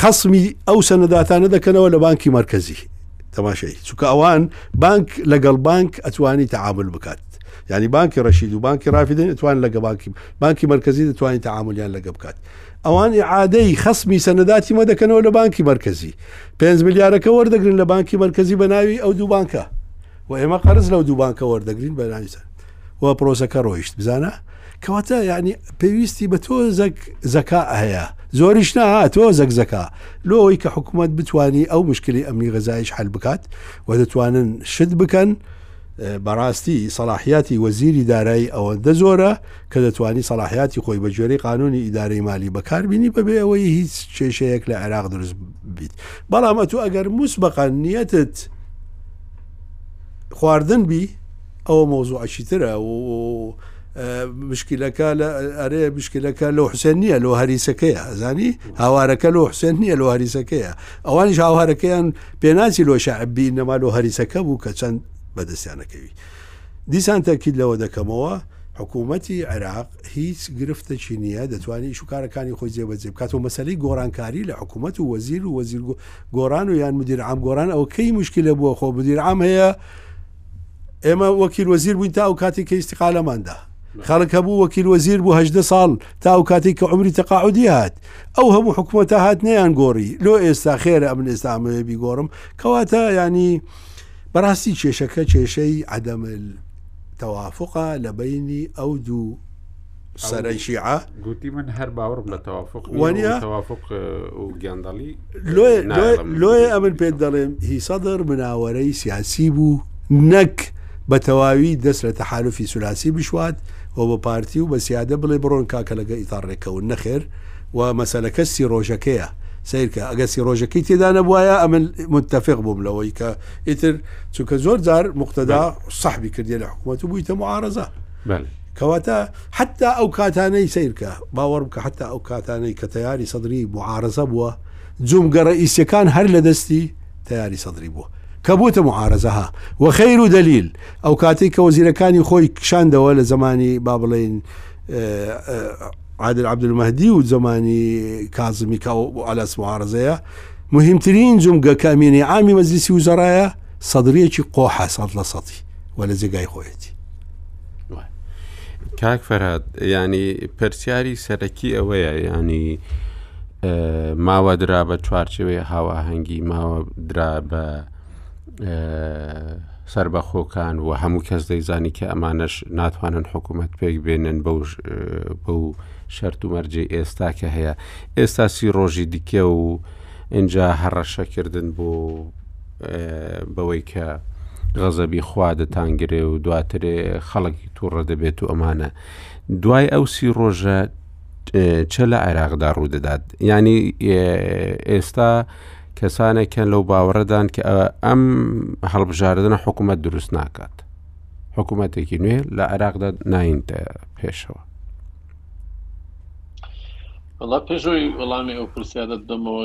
خەسمی ئەو سەنەداتانە دەکەنەوە لە بانکی مرکزی تەماشای چونکە ئەوان بانک لەگەڵ بانک ئەتوانی تعامل بکات ینی بانکی ڕەشید و بانکی ڕافدن ئەتوان لەگە بانکی بانکی مرکزی دەتوانانی تعاملیان لەگە بکات ئەوان عادەی خەسمی سەنەداتی مە دەکەنەوە لە بانکی مرکزی 5 میلیارەکە وەردەگرن لە بانکی مرکزی بە ناوی ئەو دوو بانکە و ئێمە قەرز لەو دوو بانکە وەردەگرین بەرانیزان و پرۆسەکە ڕۆیشت بزانە کەواتە یعنی پێویستی بە تۆ زەک زەکا هەیە زۆریش نەها تۆ زەک زەکا لۆ ئەوی کە حکوومەت بتانی ئەو مشکلی ئەمنی غەزایش حل بکات و دەتوانن شت بکەن بەڕاستی سەلاحیاتی وەزیری دارایی ئەوەندە زۆرە کە دەتوانی سەلاحیاتی خۆی بە جۆری قانونی ئیدارەی مالی بەکاربیینی بەبێ ئەوەی هیچ کێشەیەک لە عێراق دروست بیت بەڵام ئەتو ئەگەر موس بەقە نیەتت خواردن بی ئەوە مەوزوعەکی ترە و مشکلەکە لە ئەرێ مشکلەکە لۆ حوسێن نییە لۆ هەریسەکەیە ئەزانی هاوارەکە لۆ حوسێن نییە لۆ هەریسەکەیە ئەوانیش هاوارەکەیان پێناچی لۆ شعبی نەما لۆ هەریسەکە بوو کە چەند بەدەستیانەکەوی دیسان تەکیل لەوە دەکەمەوە حکوومەتی عێراق هیچ گرفتەکی نییە دەتوانانی ئیش و کارەکانی خۆی جێبەجێ بکات و مەسلەی گۆڕانکاری لە حکوومەت و وەزیر و وەزیر گۆڕان و یان مدیر ئام گۆران ئەو کەی مشکلە بووە خۆ بدیر ئام هەیە ئێمە وەکیل وەزیر بووین تا ئەو کاتی کە ئیسیقالەمان دا خەڵک هەبوو وەکیل وەزیر بوو هەدە ساڵ تا ئەو کاتی کە عمری تەقاعدی هات ئەو هەموو حکوومەتە هات نیان گۆڕی لۆ ئێستا خێرە ئەمن ئێستا ئەمەوێ بیگۆڕم کەواتە ینی بەڕاستی کێشەکە کێشەی عدەمل تەوافقە لە بینی ئەو دوو سەرای شیعە گوتی من هەر باوەڕم بە تەوافق وانە تەوافق و گەندەڵی لۆیە ئەمن پێت دەڵێم هی سەدر مناوەرەی سیاسی بوو نەک بە تەواوی دەست لە تەحالفی سولاسی بشوات و بە پارتی و بە سیادە بڵێ بڕۆن کاکە لەگە ئیتاڕێکەون نەخێر و مەسەلەکە سی ڕۆژەکەیە سیرکە ئەگە سی ڕۆژەکەی تێدا نەبواە ئەمن متتەفق بووم لەوەی کە ئیتر چونکە زۆر جار مختدا سەحبی کردێ لە حکوومەت و بوویتە معارزە. کەواتە حەتتا ئەو کاتانەی سەیرکە، باوەڕبکە حەتتا ئەو کاتانەی کە تەیاری سەدری موعارەزە بووە، جومگە ڕەئیسیەکان هەر لە دەستی تەیاری سەدری بووە کە بووتە موعارەزە ها و خەیر و دەلیل ئەو کاتەی کە وەزیرەکانی خۆی کشاندەوە لە زەمانی با بڵێین عادل عەبدولمەهدی و زەمانی کازمی کە ئەو عەلەس موعارەزەیە موهیمترین جومگە کە ئەمینی عامی مەجلیسی وزەڕایە سەدریەکی قۆحە سەد لە سەدی و لە جێگای خۆیەتی کاک فەراد ینی پرسیاری سەرەکی ئەوەیە ینی ماوە درا بە چوارچەوەی هاواهەنگی ماوە درا بە سربەخۆکان و هەموو کەس دەیزانی کە ئەمانەش ناتوانن حکوومەت پێک بێنن بەو بەو شەرت و مەرجی ئێستا کە هەیە ئێستا سی ڕۆژی دیکە و ئینجا هەڕەشەکردن بۆ بەوەی کە غەزەبی خوا دەتانگرێ و دواتر خەڵک تووڕە دەبێت و ئەمانە دوای ئەو سی ڕۆژە چە لە عێراقدا ڕوودەدات ینی ئێستا کەسانێکیان لەو باوەڕدان کە ئەم هەڵبژاردنە حکوومەت دروست ناکات حکوومەتێکی نوێ لە عێراقدا ناینتە پێشەوە وڵا پێشەوەی وەڵامی ئەو پرسیادە دەمەوە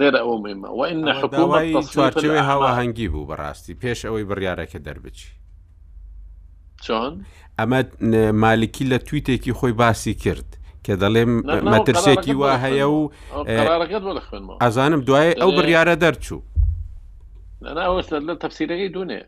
لێرە ئەوە مهمە وئین حکومەتێ هاواهەنگی بوو بەڕاستی پێش ئەوەی بڕیارەکە دەربچی چۆن ئەمە مالکی لە تویتێکی خۆی باسی کرد کە دەڵێم مەترسێکی وا هەیە و ئەزانم دوای ئەو بڕیارە دەرچوو تەفسیرەکەی دوێ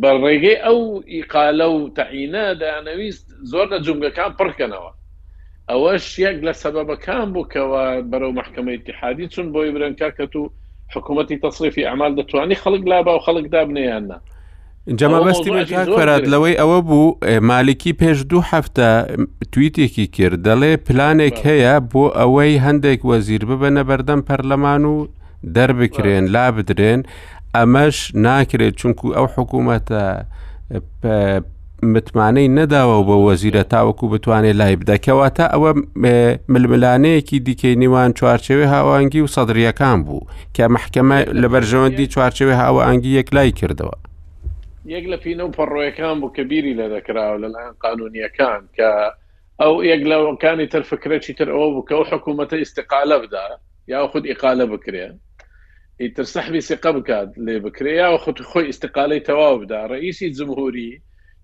بە ڕێگەی ئەو ئیقالە و تەعینە دەیانەویست زۆر لە جومگەکان پڕکەنەوە ئەوەش یەک لە سەبەبەکان بوو کەەوە بەرەو محکمەی تحادی چون بۆی برەنکە کەت و حکوومەتتی تەصریفی ئەمال دەتوانانی خەڵک لابا و خەڵک دابنیاننا اینجا مەبەستی بەکارات لەوەی ئەوە بوو مالکی پێش دوو هەفتە تویتێکی کرد دەڵێ پلانێک هەیە بۆ ئەوەی هەندێک وەزیر ببەنە بەردەم پەرلەمان و دەربکرێن لابدرێن ئەمەش ناکرێت چونکو ئەو حکوومەتە متمانەی نەداوە بە وەزیرە تاوەکو بتوانێت لای بدەکەەوە تا ئەوە ململانەیەکی دیکەی نیوان چوارچەوەی هاوانگی و سەدرریەکان بوو کە محکمە لە بەرژەوەندی چوارچەوەی هاوانگی یەک لای کردەوە یەک لە پینە و پەڕۆیەکان بوو کە بیری لە دەکراوە لەلایەن قانونیەکان کە ئەو یەک لەکانی تر فکرەی تر ئەوە بوو کە ئەو حکوومەتە ئیسیقالە بدا یاخود ئیقالە بکرێ ئیتر سەحبی سیقە بکات لێ بکرێ یاخود خۆی ئیسیقالی تەواو بدا ڕئیسی جمهوری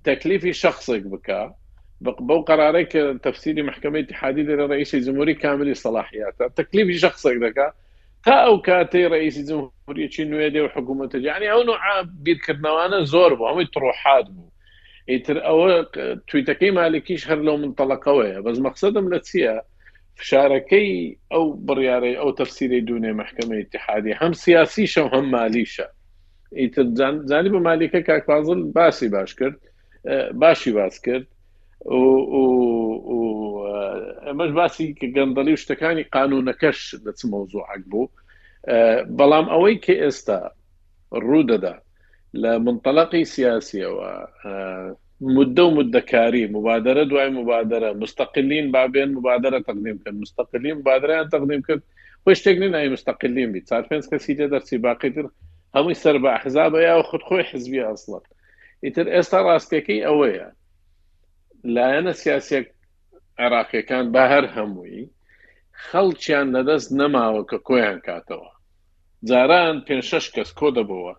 تەکلیفی شخصێک بکە بەو قەرارەی کە تەفسیری محکمەی تحادی دەێ ڕئیسی جمهوری کاملی سەلاحیاتە تەکلیفی شخصێک دەکە تا ئەو کاتەی ڕئیسی جمهوریی نوێ دێ و حکوومەتە جیانی ئەو بیرکردنەوانە زۆر بۆ ئەوەی تڕۆحات بوو ئیتر ئەوە تویتەکەی مالکیش هەر لەو من تەڵقەوەیە بەس مەقصدم لە چییە؟ فشارەکەی ئەو بڕیارەی ئەو تەفسیری دوونێ محکمە اتحادی هەم سیاسیشە و هەم مالیشە زانی بە مالیکە کاکفازل باسی باش کرد باشی باس کرد ئەمەش باسی کە گەندەڵی و شتەکانی قانونەکەش دەچ مەوزوعک بوو بەڵام ئەوەی کە ئێستا ڕوودەدا لە منتەڵەقی سیاسییەوە موددە و موددەکاری، مبادرە دوای مبادرە، مستقلین با بێن مبادرە تەقدیم بکەن، مستقلین مبادرەیان تەقدیم کرد، خۆی شتێک نییە ناوی مستقلین بی، چار پێنج کەسی لێ دەرچی باقی تر هەمووی سەر بە ئەحزابە یا خود خۆی حزبیە ئەسڵەن. ئیتر ئێستا ڕاستییەکەی ئەوەیە لایەنە سیاسییە عێراقییەکان با هەر هەمووی خەڵکیان لەدەست نەماوە کە کۆیان کاتەوە. جاران پێنج شەش کەس کۆ دەبۆوە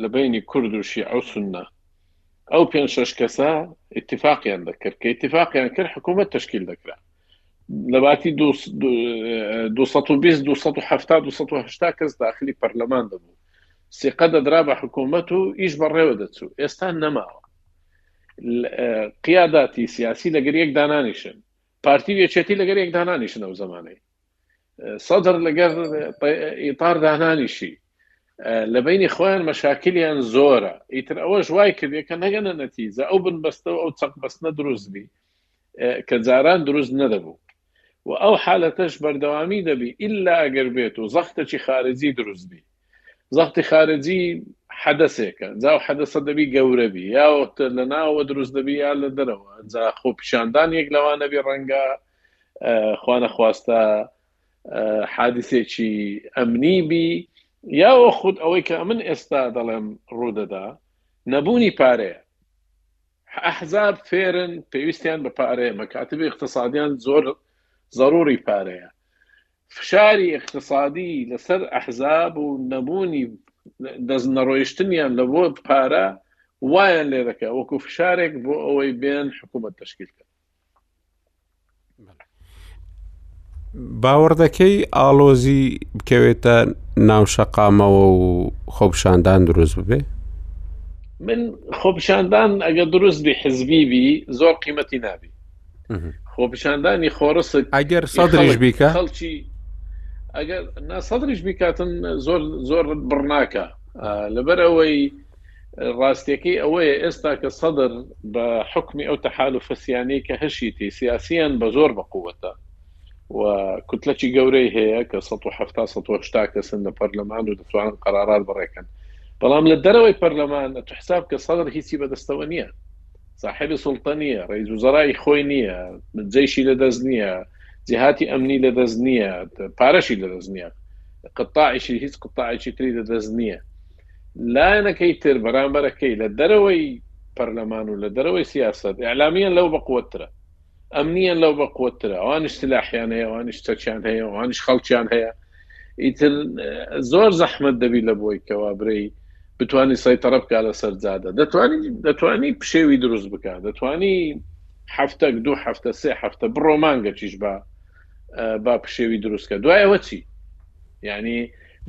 لە بەینی کورد و شیعە و سوننە ئەو پێنج شەش کەسە ئیتفاقیان دەکرد کە ئیتفاقیان کرد حکوومەت تشکیل دەکرا لەباتی 270 کەس داخلی پەرلەمان دەبوو سیقە دەدرا بە حکوومەت و ئیش بەڕێوە دەچوو ئێستا نەماوە قیاداتی سیاسی لەگەر یەک دانانیشن پارتی وێچێتی لەگەر یەک دانانیشن ئەو زمانەی سەدر لەگەر ئیتار دانانیشی لە بینی خۆیان مەشاکلیان زۆرە ئیتر ئەوەش وای کردێ کە نەگەنە نەتیزە ئەو بن بەستەوە ئەو چەق بەستنە دروستبی کە جاران دروست نەدەبوو و ئەو حالەتەش بەردەوامی دەبی ئللا ئەگەر بێت و زەختەکی خارجی دروستبی زەختی خارجی حەدەسێکە جاو حەدەسە دەبی گەورەبی یاوە لە ناوە دروست دەبی یا لە دەرەوە جا خۆ پیشاندان یەک لەوانەبی ڕەنگە ڕەنگە خوانەخواستە حادسێکی ئەمنی بی یاوە خود ئەوەی کە من ئێستا دەڵێم ڕوودەدا نەبوونی پارەیە ئەحزاب فێرن پێویستیان بە پارەیە مەکاتبی اقتصادیان زۆر ضروری پارەیە فشاری اقتصادی لەسەر ئەحزاب و نەبوونی دەست نەڕۆیشتنیان لە بۆ پارە وایان لێ دەکە وەکو فشارێک بۆ ئەوەی بێن حکوومەت تشکیل کرد باوەڕ دەکەی ئاڵۆزی بکەوێتە ناو شەقامەوە و خۆپشاندان دروست ببێ من خۆپشاندان ئەگە دروست بی حزبی بی زۆر قیمەتی نابی خۆپشاندانی خۆڕس ئەگەر سەدرش بیکە خەڵکی ئەگەر ناسەدرش بیکاتن زۆر زۆر بڕناکە لەبەر ئەوەی ڕاستیەکەی ئەوەیە ئێستا کە سەدر بە حوکمی ئەو تەحالوفە سیانەی کە هەشیتی سیاسیان بە زۆر بە قوەتە و کوتلەکی گەورەی هەیە کە سەد و حەفتا سەد و هەشتا کەسن لە پەرلەمان و دەتوانن قەرارات بڕێکەن بەڵام لە دەرەوەی پەرلەمان ئەتو حساب کە سەدر هیچی بەدەستەوە نییە ساحێبی سوڵتە نییە ڕیز و زەرای خۆی نییە جەیشی لە دەست نییە جهاتی ئەمنی لە دەست نییە پارەشی لە دەست نییە قتاعیشی هیچ قتاعێکی تری لە دەست نییە لایەنەکەی تر بەرامبەرەکەی لە دەرەوەی پەرلەمان و لە دەرەوەی سیاسەت ئەعلامیان لەو بە قوترە ئەمنیان لەو بە قوترە ئەوانیش سلاحیان هەیە ئەوانیش چەکیان هەیە ئەوانیش خەڵکیان هەیە ئیتر زۆر زەحمت دەبی لە بۆی کەوا برەی بتانی سەیتەڕە بکە لە سەرجادە دەتوانانی دەتوانی پشێوی دروست بکە دەتوانی هەفتەک دوو هەفتە سێ هەفتە بڕۆ مانگەکیش بە با پشێوی دروستکە دوای ئەوە چی یعنی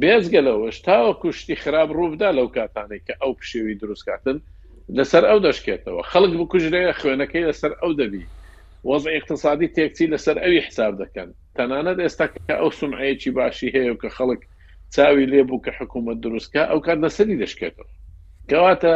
بێزگە لەوەش تاوە کوشتی خراپ ڕووبدا لەو کاتانێک کە ئەو پشێوی دروستکاتن لەسەر ئەو دەشکێتەوە خەڵک بکوژرێ خوێنەکەی لەسەر ئەو دەبی وەز اقتصادی تێکچی لەسەر ئەوی حساب دەکەن تەنانەت ئێستا کە ئەو سمعەیەکی باشی هەیە و کە خەڵک چاوی لێبوو کە حکوومەت دروستکە ئەو کات لەسەری دەشکێتەوە کەواتە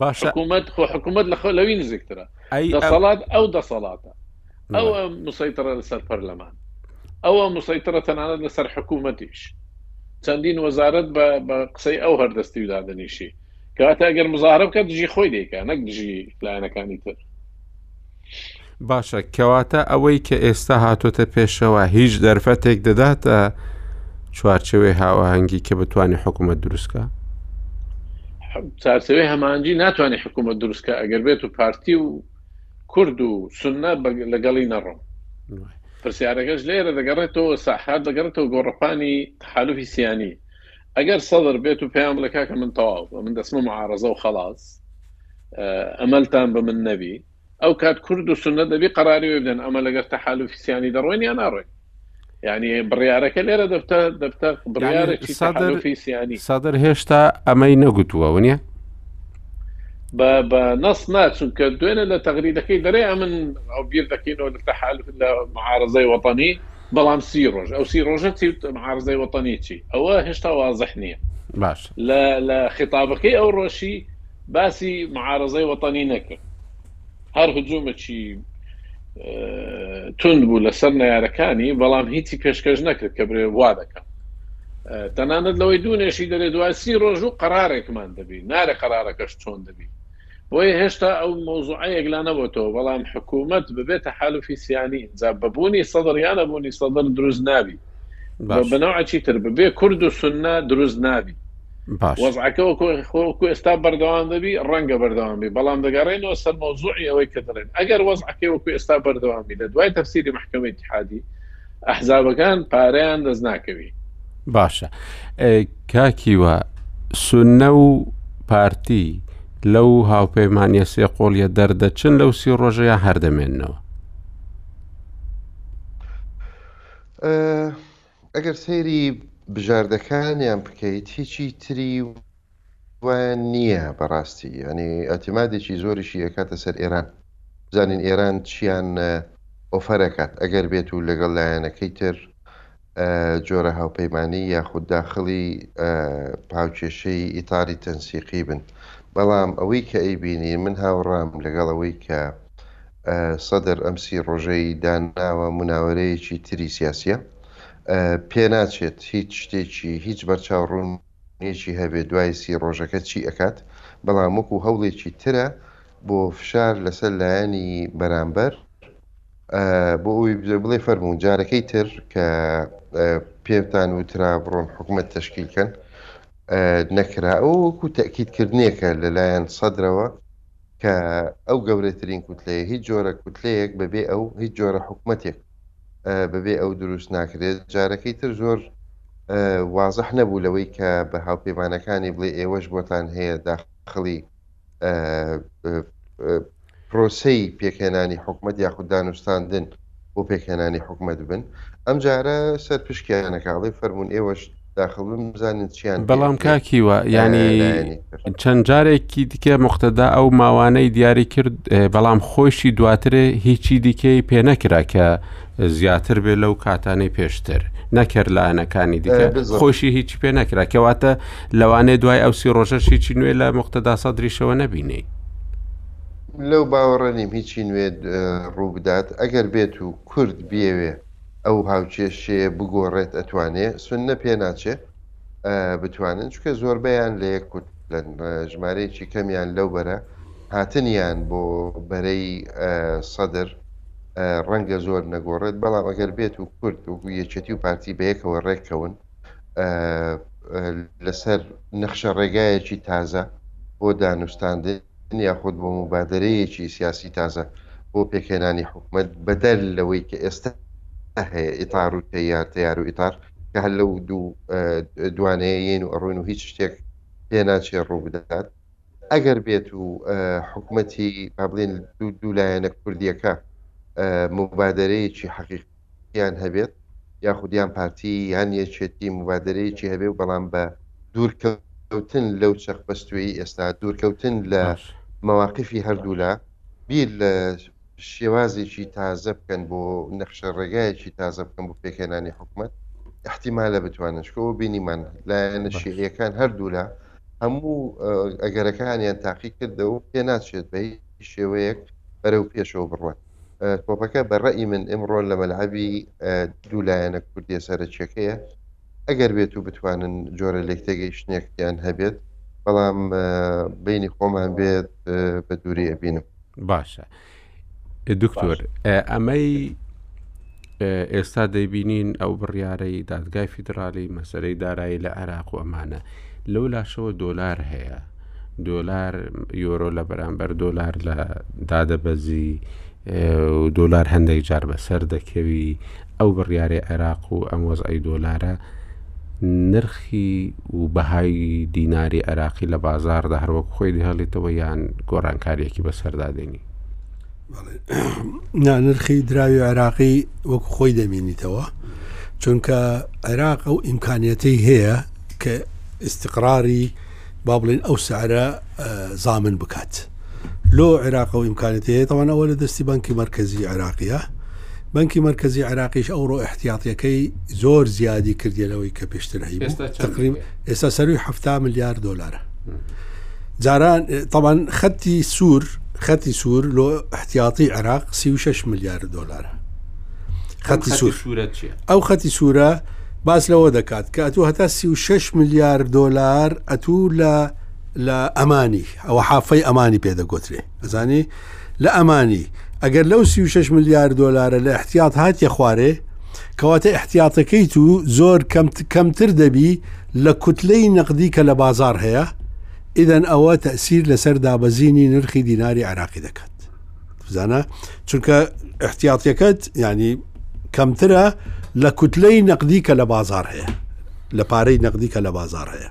باشکومەت خۆ حکوومەت لە خۆ لەوی نزیکترە دەسەڵات ئەو دەسەڵاتە ئەو مسەیتەڕە لەسەر پەرلەمان ئەوە مسەیتەڕە تەنانەت لەسەر حکوومەتیش چەندین وەزارت بە قسەی ئەو هەردەستی و دادنیشی کەواتە ئەگەر مزارە بکە دژی خۆی دەیکە نەک دژی لایەنەکانی تر باشە کەواتە ئەوەی کە ئێستا هاتۆتە پێشەوە هیچ دەرفەتێک دەداتە چوارچەوەی هاوەهەنگی کە بتوانێت حکوومەت دروستکە چارچەوەی هەمانجی ناتوانێت حکوومەت دروستکە ئەگەر بێت و پارتی و کورد و سنە لەگەڵی نەڕۆم پرسیارەکەش لێرە دەگەڕێتەوە ساحات دەگەڕێتەوە گۆڕەپانی تحالفی سیانی ئەگەر سەدر بێت و پێیان بڵێ کاکە من تەواو من دەسمە معارەزە و خەڵاز ئەمەلتان بە من نەبی ئەو کات کورد و سنە دەبی قراری وێ بدەن ئەمە لەگەر تەحالوفیسیانی دەڕۆین یان ناڕۆین ینی بڕارەکە لێرە دەفتە دەفتە بڕارێکی سادرفیسیانی سادر هێشتا ئەمەی نەگوتووە ونیە بە بە نەس ناچون کە دوێنە لە تەغریدەکەی دەرێ ئەمن ئەو بیر دەکەینەوە لە تەحالف لە معارزەی وەتەنی بەڵام سی ڕۆژ ئەو سی ڕۆژە چی معارزەی وەتەنی چی ئەوە هێشتا وازح نییە باش لە خیتابەکەی ئەو ڕۆشی باسی معارزەی وەتەنی نەکرد هەر هجوومەکی تند بوو لەسەر نارەکانی بەڵام هیچی پێشکەش نەکرد کە برێ وا دەکەم تەنانەت لەوەی دوونێشی دەێ دوای سی ڕۆژ و قرارێکمان دەبی نارە قرارەکەش چۆن دەبی بۆیە هێشتا ئەو مەوزوعە یەکلا نەبۆتەوە، بەڵام حکوومەت بەبێ تەحالوفی سیانی، ئینجا بە بوونی سەدڕ یا نەبوونی سەدڕ دروست نابی و بە نەوعەکی تر بەبێ کورد و سوننە دروست نابی. وەزعەکە وەکوو ئێستا بەردەوام دەبی، ڕەنگە بەردەوام بی، بەڵام دەگەڕێینەوە سەر مەوزوعی ئەوەی کە دەڵێن ئەگەر وەزعەکەی وەکوو ئێستا بەردەوام بی لە دوای تەفسیری مەحکەمە ئیتحادی، ئەحزابەکان پارەیان دەست ناکەوی باشە کاکیوە سنە و پارتی لەو هاوپەیمانە سێ قۆڵیە دەردەچن لەو سی ڕۆژەیە هەردەمێنەوە ئەگەر سەیری بژاردەکانیان بکەیت هیچی تری وایان نییە بەڕاستی یانی ئەتیمادێکی زۆریشی ئەکاتە سەر ئێران بزانین ئێران چیان ئۆفەرەکات ئەگەر بێت و لەگەڵ لایەنەکەی تر جۆرە هاوپەیمانی یاخود داخڵی پاوکێشەی ئیتاری تەنسیقی بن بەڵام ئەوەی کە ئەی بینی من هاوڕام لەگەڵ ئەوەی کە سەدر ئەمسی ڕۆژەی داناوە مناوەرەیەکی تری سیاسە پێناچێت هیچ شتێکی هیچ بەرچاو ڕوون نێکی هەبێت دوای سی ڕۆژەکە چی ئەکات بەڵام وەکو هەوڵێکی ترە بۆ فشار لەسەر لایەنی بەرامبەر بۆ ئەوی بڵێ فەرموون جارەکەی تر کە پێتان وترا بڕۆن حکوومەت تشکیل کەن نەکرا ئەو وەکو تەکیدکردنێکە لەلایەن سەدرەوە کە ئەو گەورەترین کوتلەیە هیچ جۆرە کوتلەیەک بەبێ ئەو هیچ جۆرە حکوومەتێک بەبێ ئەو دروست ناکرێت، جارەکەی تر زۆر وازح نەبوو لەوەی کە بە هاوپەیمانەکانی بڵێ ئێوەش بۆتان هەیە داخڵی پرۆسەی پێکهێنانی حکومت یاخود دانوستاندن بۆ پێکهێنانی حکومت بن ئەم جارە سەر پشکیانەکەڵی فەرمونون ئێوەش داخل بن بزانن چیان بەڵام کاک هیوا یعنی چەند جارێکی دیکە مختدا ئەو ماوانەی دیاری کرد بەڵام خۆشی دواترێ هیچی دیکەی پێ نەکرا کە زیاتر بێ لەو کاتانەی پێشتر نەکرد لاەنەکانی دیکە خۆشی هیچی پێ نەکرا کەواتە لەوانێ دوای ئەو سی ڕۆژەش هیچی نوێ لە مختدا سەدریشەوە نەبینی لەو باوەڕە نیم هیچی نوێ ڕووبدات ئەگەر بێت و کورد بێوێ ئەو هاوکێشەیە بگۆڕێت ئەتوانێ سوننە پێ ناچێ بتوانن چکە زۆربەیان لە یەک کورد لەن ژمارەیەکی کەمیان لەو بەرە هاتنیان بۆ بەرەی سەدر ڕەنگە زۆر نەگۆڕێت بەڵام ئەگەر بێت و کورد وەکو یەکێتی و پارتی بەیەکەوە ڕێککەون لەسەر نەخشە ڕێگایەکی تازە بۆ دانوستاندن یاخود بۆ موبادەرەیەکی سیاسی تازە بۆ پێکهێنانی حکومەت، بەدەر لەوەی کە ئێستا هەیە ئیتار و تەیار، تەیار و ئیتار، کە هەر لەو دوو دوانەیە یین و ئەڕۆین و هیچ شتێک پێناچێ ڕوو بدات. ئەگەر بێت و حکومەتی با بڵێین دوو لایەنە کوردییەکە موبادەرەیەکی حەقیقی. یان هەبێت یاخود یان پارتی یان یەکێتی موبادەرەیەکی هەبێ و بەڵام بە دوورکەوتن لەو چەق بەستوێی ئێستا دوورکەوتن لە مەواقفی هەردوولا بیر لە شێوازێکی تازە بکەن بۆ نەخشە ڕێگایەکی تازە بکەن بۆ پێکهێنانی حکوومەت احتیمالە بتوانشکەوە بینیمان لایەنە شیعەکان هەردوولا هەموو ئەگەرەکانیان تاقی کردەوە پێ ناچێت بە شێوەیەک بەرەو پێشەوە بڕوات تۆپەکە بە ڕەئی من ئمڕۆ لە مەلعەبی دوو لایەنە کوردیە سەرەکیەکەیە ئەگەر بێت و بتوانن جۆرە لێکتێگەیشتنێک یان هەبێت بەڵام بینی خۆمان بێت بە دووری ئەبینم باشە دکتۆر ئەمەی ئێستا دەیبینین ئەو بڕیارەی دادگای فیدرالی مەسەرەی دارایی لە عێراق و ئەمانە لەو لاشەوە دۆلار هەیە دۆلار یۆرۆ لە بەرامبەر دۆلار لە دادەبەزی دۆلار هەندێک جار بەسەر دەکەوی ئەو بڕیارەی عێراق و ئەم وەزعی دۆلارە نرخی و بەهای دیناری عێراقی لە بازاردا هەروەک خۆی دهێڵیتەوە یان گۆڕانکاریەکی بەسەردادێنی نا نرخی دراوی عێراقی وەکو خۆی دەمێنیتەوە چونکە عێراق ئەو ئیمکانەتی هەیە کە ئیسقراری با بڵێن ئەو سعرە زامن بکات لۆ عێراق و ئیمکانەتی هەیە تەوانەوە لە دەستی بانکی مرکزی عێراقیە بەنکی مرکزی عراقیش ئەوڕۆ احتیاطیەکەی زۆر زیادی کردێنەوەی کە پێشتر هەیە تقریب ئێستا سەروی هەفتا ملیار دۆلارە جاران تەوان خەتی سوور خەتی سوور لۆ احتیاتی عێراق 36 ملیار دۆلارە خەتی سوور ئەو خەتی سوورە باس لەوە دەکات کە ئەتو هەتا 36 ملیار دۆلار ئەتوو لە لە ئەمانی ئەوە حافەی ئەمانی پێدەگوترێ ئەزانی لە ئەمانی ئەگەر لەو 36 ملیار دۆلارە لە احتیاط هاتیە خوارێ کەواتە احتیاطەکەی تو زۆر کەمت کەمتر دەبی لە کوتلەی نەقدی کە لە بازار هەیە ئیدەن ئەوە تەسیر لەسەر دابەزینی نرخی دیناری عراقی دەکات بزانە چونکە احتیاطەکەت ینی کەمترە لە کوتلەی نەقدی کە لە بازار هەیە لە پارەی نەقدی کە لە بازار هەیە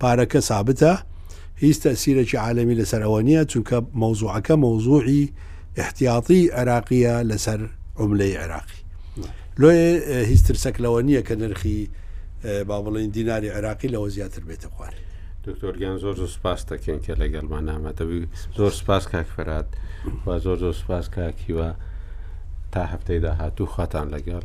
پارەکە سابتە، هیچ تەئسیرەکی عالەمی لەسەر ئەوە نیە، چونکە مەوزوعەکە مەوزوعی ئیحتیاطی عێراقیە لەسەر عوملەی عێراقی. لۆیێ هیچ ترسەک لەوە نیە کە نرخی با بڵێین دیناری عێراقی لەوە زیاتر بێتە خوارێ. دکتۆر گیان زۆر زۆر سپاس دەکەین کە لەگەڵمان نامەتەوی زۆر سپاس کاک فرات و زۆر زۆر سپاس کاکیوە تا هەفتەی داهاتوو خواتان لەگەڵ